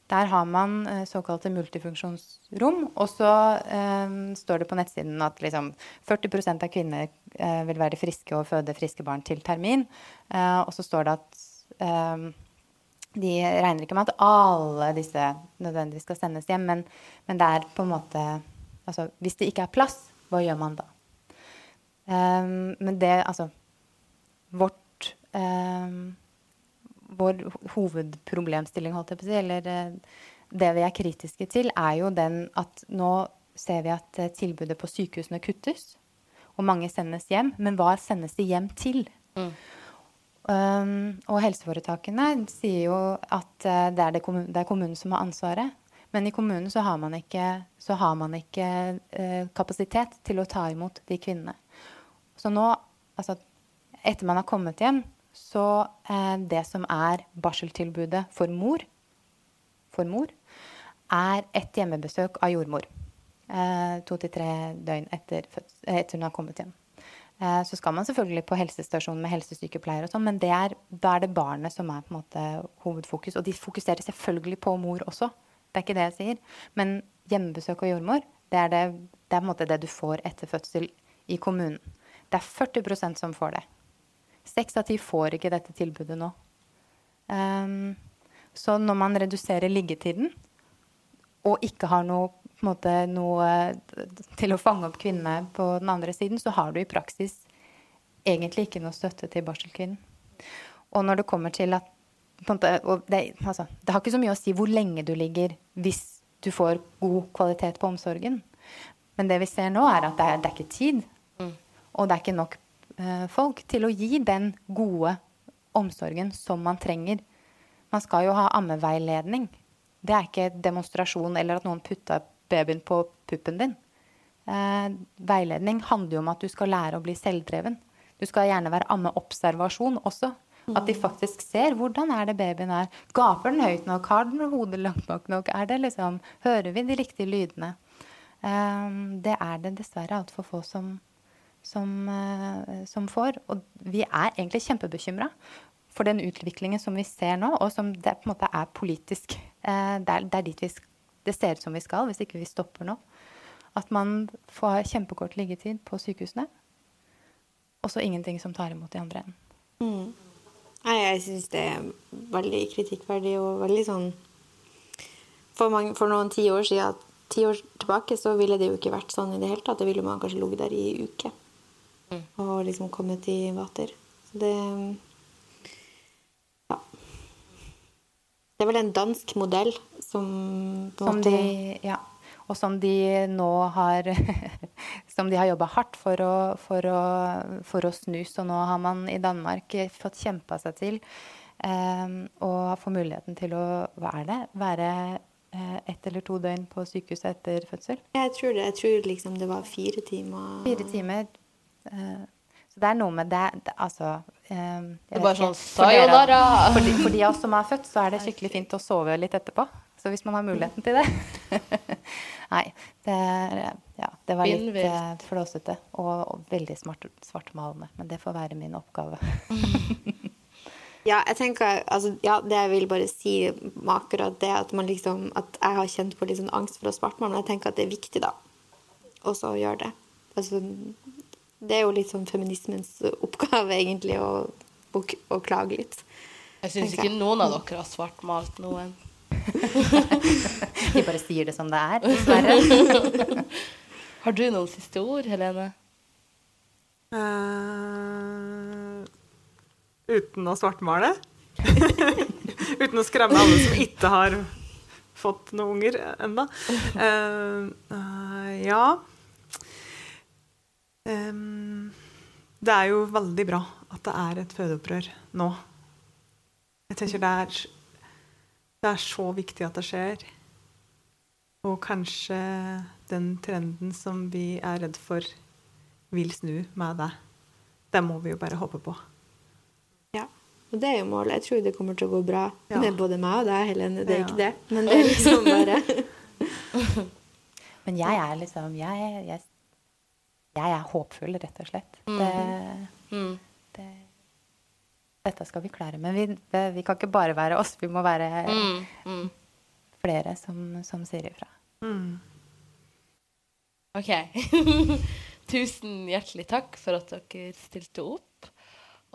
Der har man eh, såkalte multifunksjonsrom, og så eh, står det på nettsiden at liksom 40 av kvinner eh, vil være friske og føde friske barn til termin. Eh, og så står det at eh, de regner ikke med at alle disse nødvendigvis skal sendes hjem, men, men det er på en måte Altså, hvis det ikke er plass, hva gjør man da? Eh, men det, altså Vårt vår hovedproblemstilling, holdt jeg på å si, eller eh, det vi er kritiske til, er jo den at nå ser vi at eh, tilbudet på sykehusene kuttes. Og mange sendes hjem. Men hva sendes de hjem til? Mm. Um, og helseforetakene sier jo at uh, det, er det, kommun det er kommunen som har ansvaret. Men i kommunen så har man ikke, har man ikke eh, kapasitet til å ta imot de kvinnene. Så nå, altså etter man har kommet hjem, så eh, det som er barseltilbudet for mor, for mor, er et hjemmebesøk av jordmor. Eh, to til tre døgn etter, etter hun har kommet hjem. Eh, så skal man selvfølgelig på helsestasjon med helsesykepleier og sånn, men er, da er det barnet som er på en måte hovedfokus. Og de fokuserer selvfølgelig på mor også. Det er ikke det jeg sier. Men hjemmebesøk av jordmor, det er, det, det er det du får etter fødsel i kommunen. Det er 40% som får det. Seks av ti får ikke dette tilbudet nå. Um, så når man reduserer liggetiden og ikke har noe, måte, noe til å fange opp kvinnene på den andre siden, så har du i praksis egentlig ikke noe støtte til barselkvinnen. Og når det kommer til at måte, det, altså, det, har ikke så mye å si hvor lenge du ligger hvis du får god kvalitet på omsorgen. Men det vi ser nå, er at det er, det er ikke tid. Mm. Og det er ikke nok Eh, folk til å gi den gode omsorgen som man trenger. Man skal jo ha ammeveiledning. Det er ikke demonstrasjon eller at noen putta babyen på puppen din. Eh, veiledning handler jo om at du skal lære å bli selvdreven. Du skal gjerne være ammeobservasjon også. At de faktisk ser hvordan er det babyen er. Gaper den høyt nok? Har den hodet langt nok? nok? Er det liksom, hører vi de riktige lydene? Um, det er det dessverre altfor få som, som, eh, som får. Og vi er egentlig kjempebekymra for den utviklingen som vi ser nå, og som det på en måte er politisk. Eh, det er, det er dit vi, det ser ut som vi skal, hvis ikke vi stopper nå. At man får kjempekort liggetid på sykehusene, og så ingenting som tar imot i andre enden. Mm. Nei, jeg syns det er veldig kritikkverdig og veldig sånn For, mange, for noen ti år siden, ti år tilbake, så ville det jo ikke vært sånn i det hele tatt. Da ville man kanskje ligget der i uke. Og liksom kommet i vater. Så det Ja. Det er vel en dansk modell som Som de Ja. Og som de nå har Som de har jobba hardt for å, for, å, for å snus. Og nå har man i Danmark fått kjempa seg til um, og få muligheten til å Hva er det? Være uh, ett eller to døgn på sykehuset etter fødsel? Jeg tror det. Jeg tror liksom det var fire timer. Fire timer Eh, så det er noe med det, det Altså eh, Det er bare sånn sayonara! For, de, for de av oss som er født, så er det skikkelig fint å sove litt etterpå. Så hvis man har muligheten til det Nei, det, ja, det var litt uh, flåsete og, og, veldig smart, svartmalende. Men det får være min oppgave. ja, jeg tenker altså, Ja, det jeg vil bare si med akkurat det at man liksom At jeg har kjent på litt sånn angst for å svartmale, men jeg tenker at det er viktig, da, også å gjøre det. Altså, det er jo litt sånn feminismens oppgave, egentlig, å, å, å klage litt. Jeg syns ikke noen av dere har svartmalt noen. De bare sier det som det er, dessverre. har du noen siste ord, Helene? Uh, uten å svartmale. uten å skremme alle som ikke har fått noen unger ennå. ja. Em, det er jo veldig bra at det er et fødeopprør nå. Jeg tenker det er, det er så viktig at det skjer. Og kanskje den trenden som vi er redd for, vil snu med det. Det må vi jo bare håpe på. Ja. Og det er jo målet. Jeg tror det kommer til å gå bra Ja. med både meg og deg, Helene. Det er Ja. ikke det. Men det er liksom bare Men jeg er liksom Jeg, jeg, jeg er håpfull, rett og slett. Det, Mm. det, dette skal vi klare. Men vi, vi kan ikke bare være oss. Vi må være Mm. Mm. flere som, som sier ifra. Mm. OK. Tusen hjertelig takk for at dere stilte opp.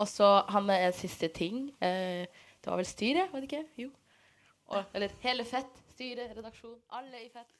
Og så har vi en siste ting. Eh, det var vel styret, var det ikke? Jo. Og, eller hele Fett. Styre, redaksjon. Alle i Fett.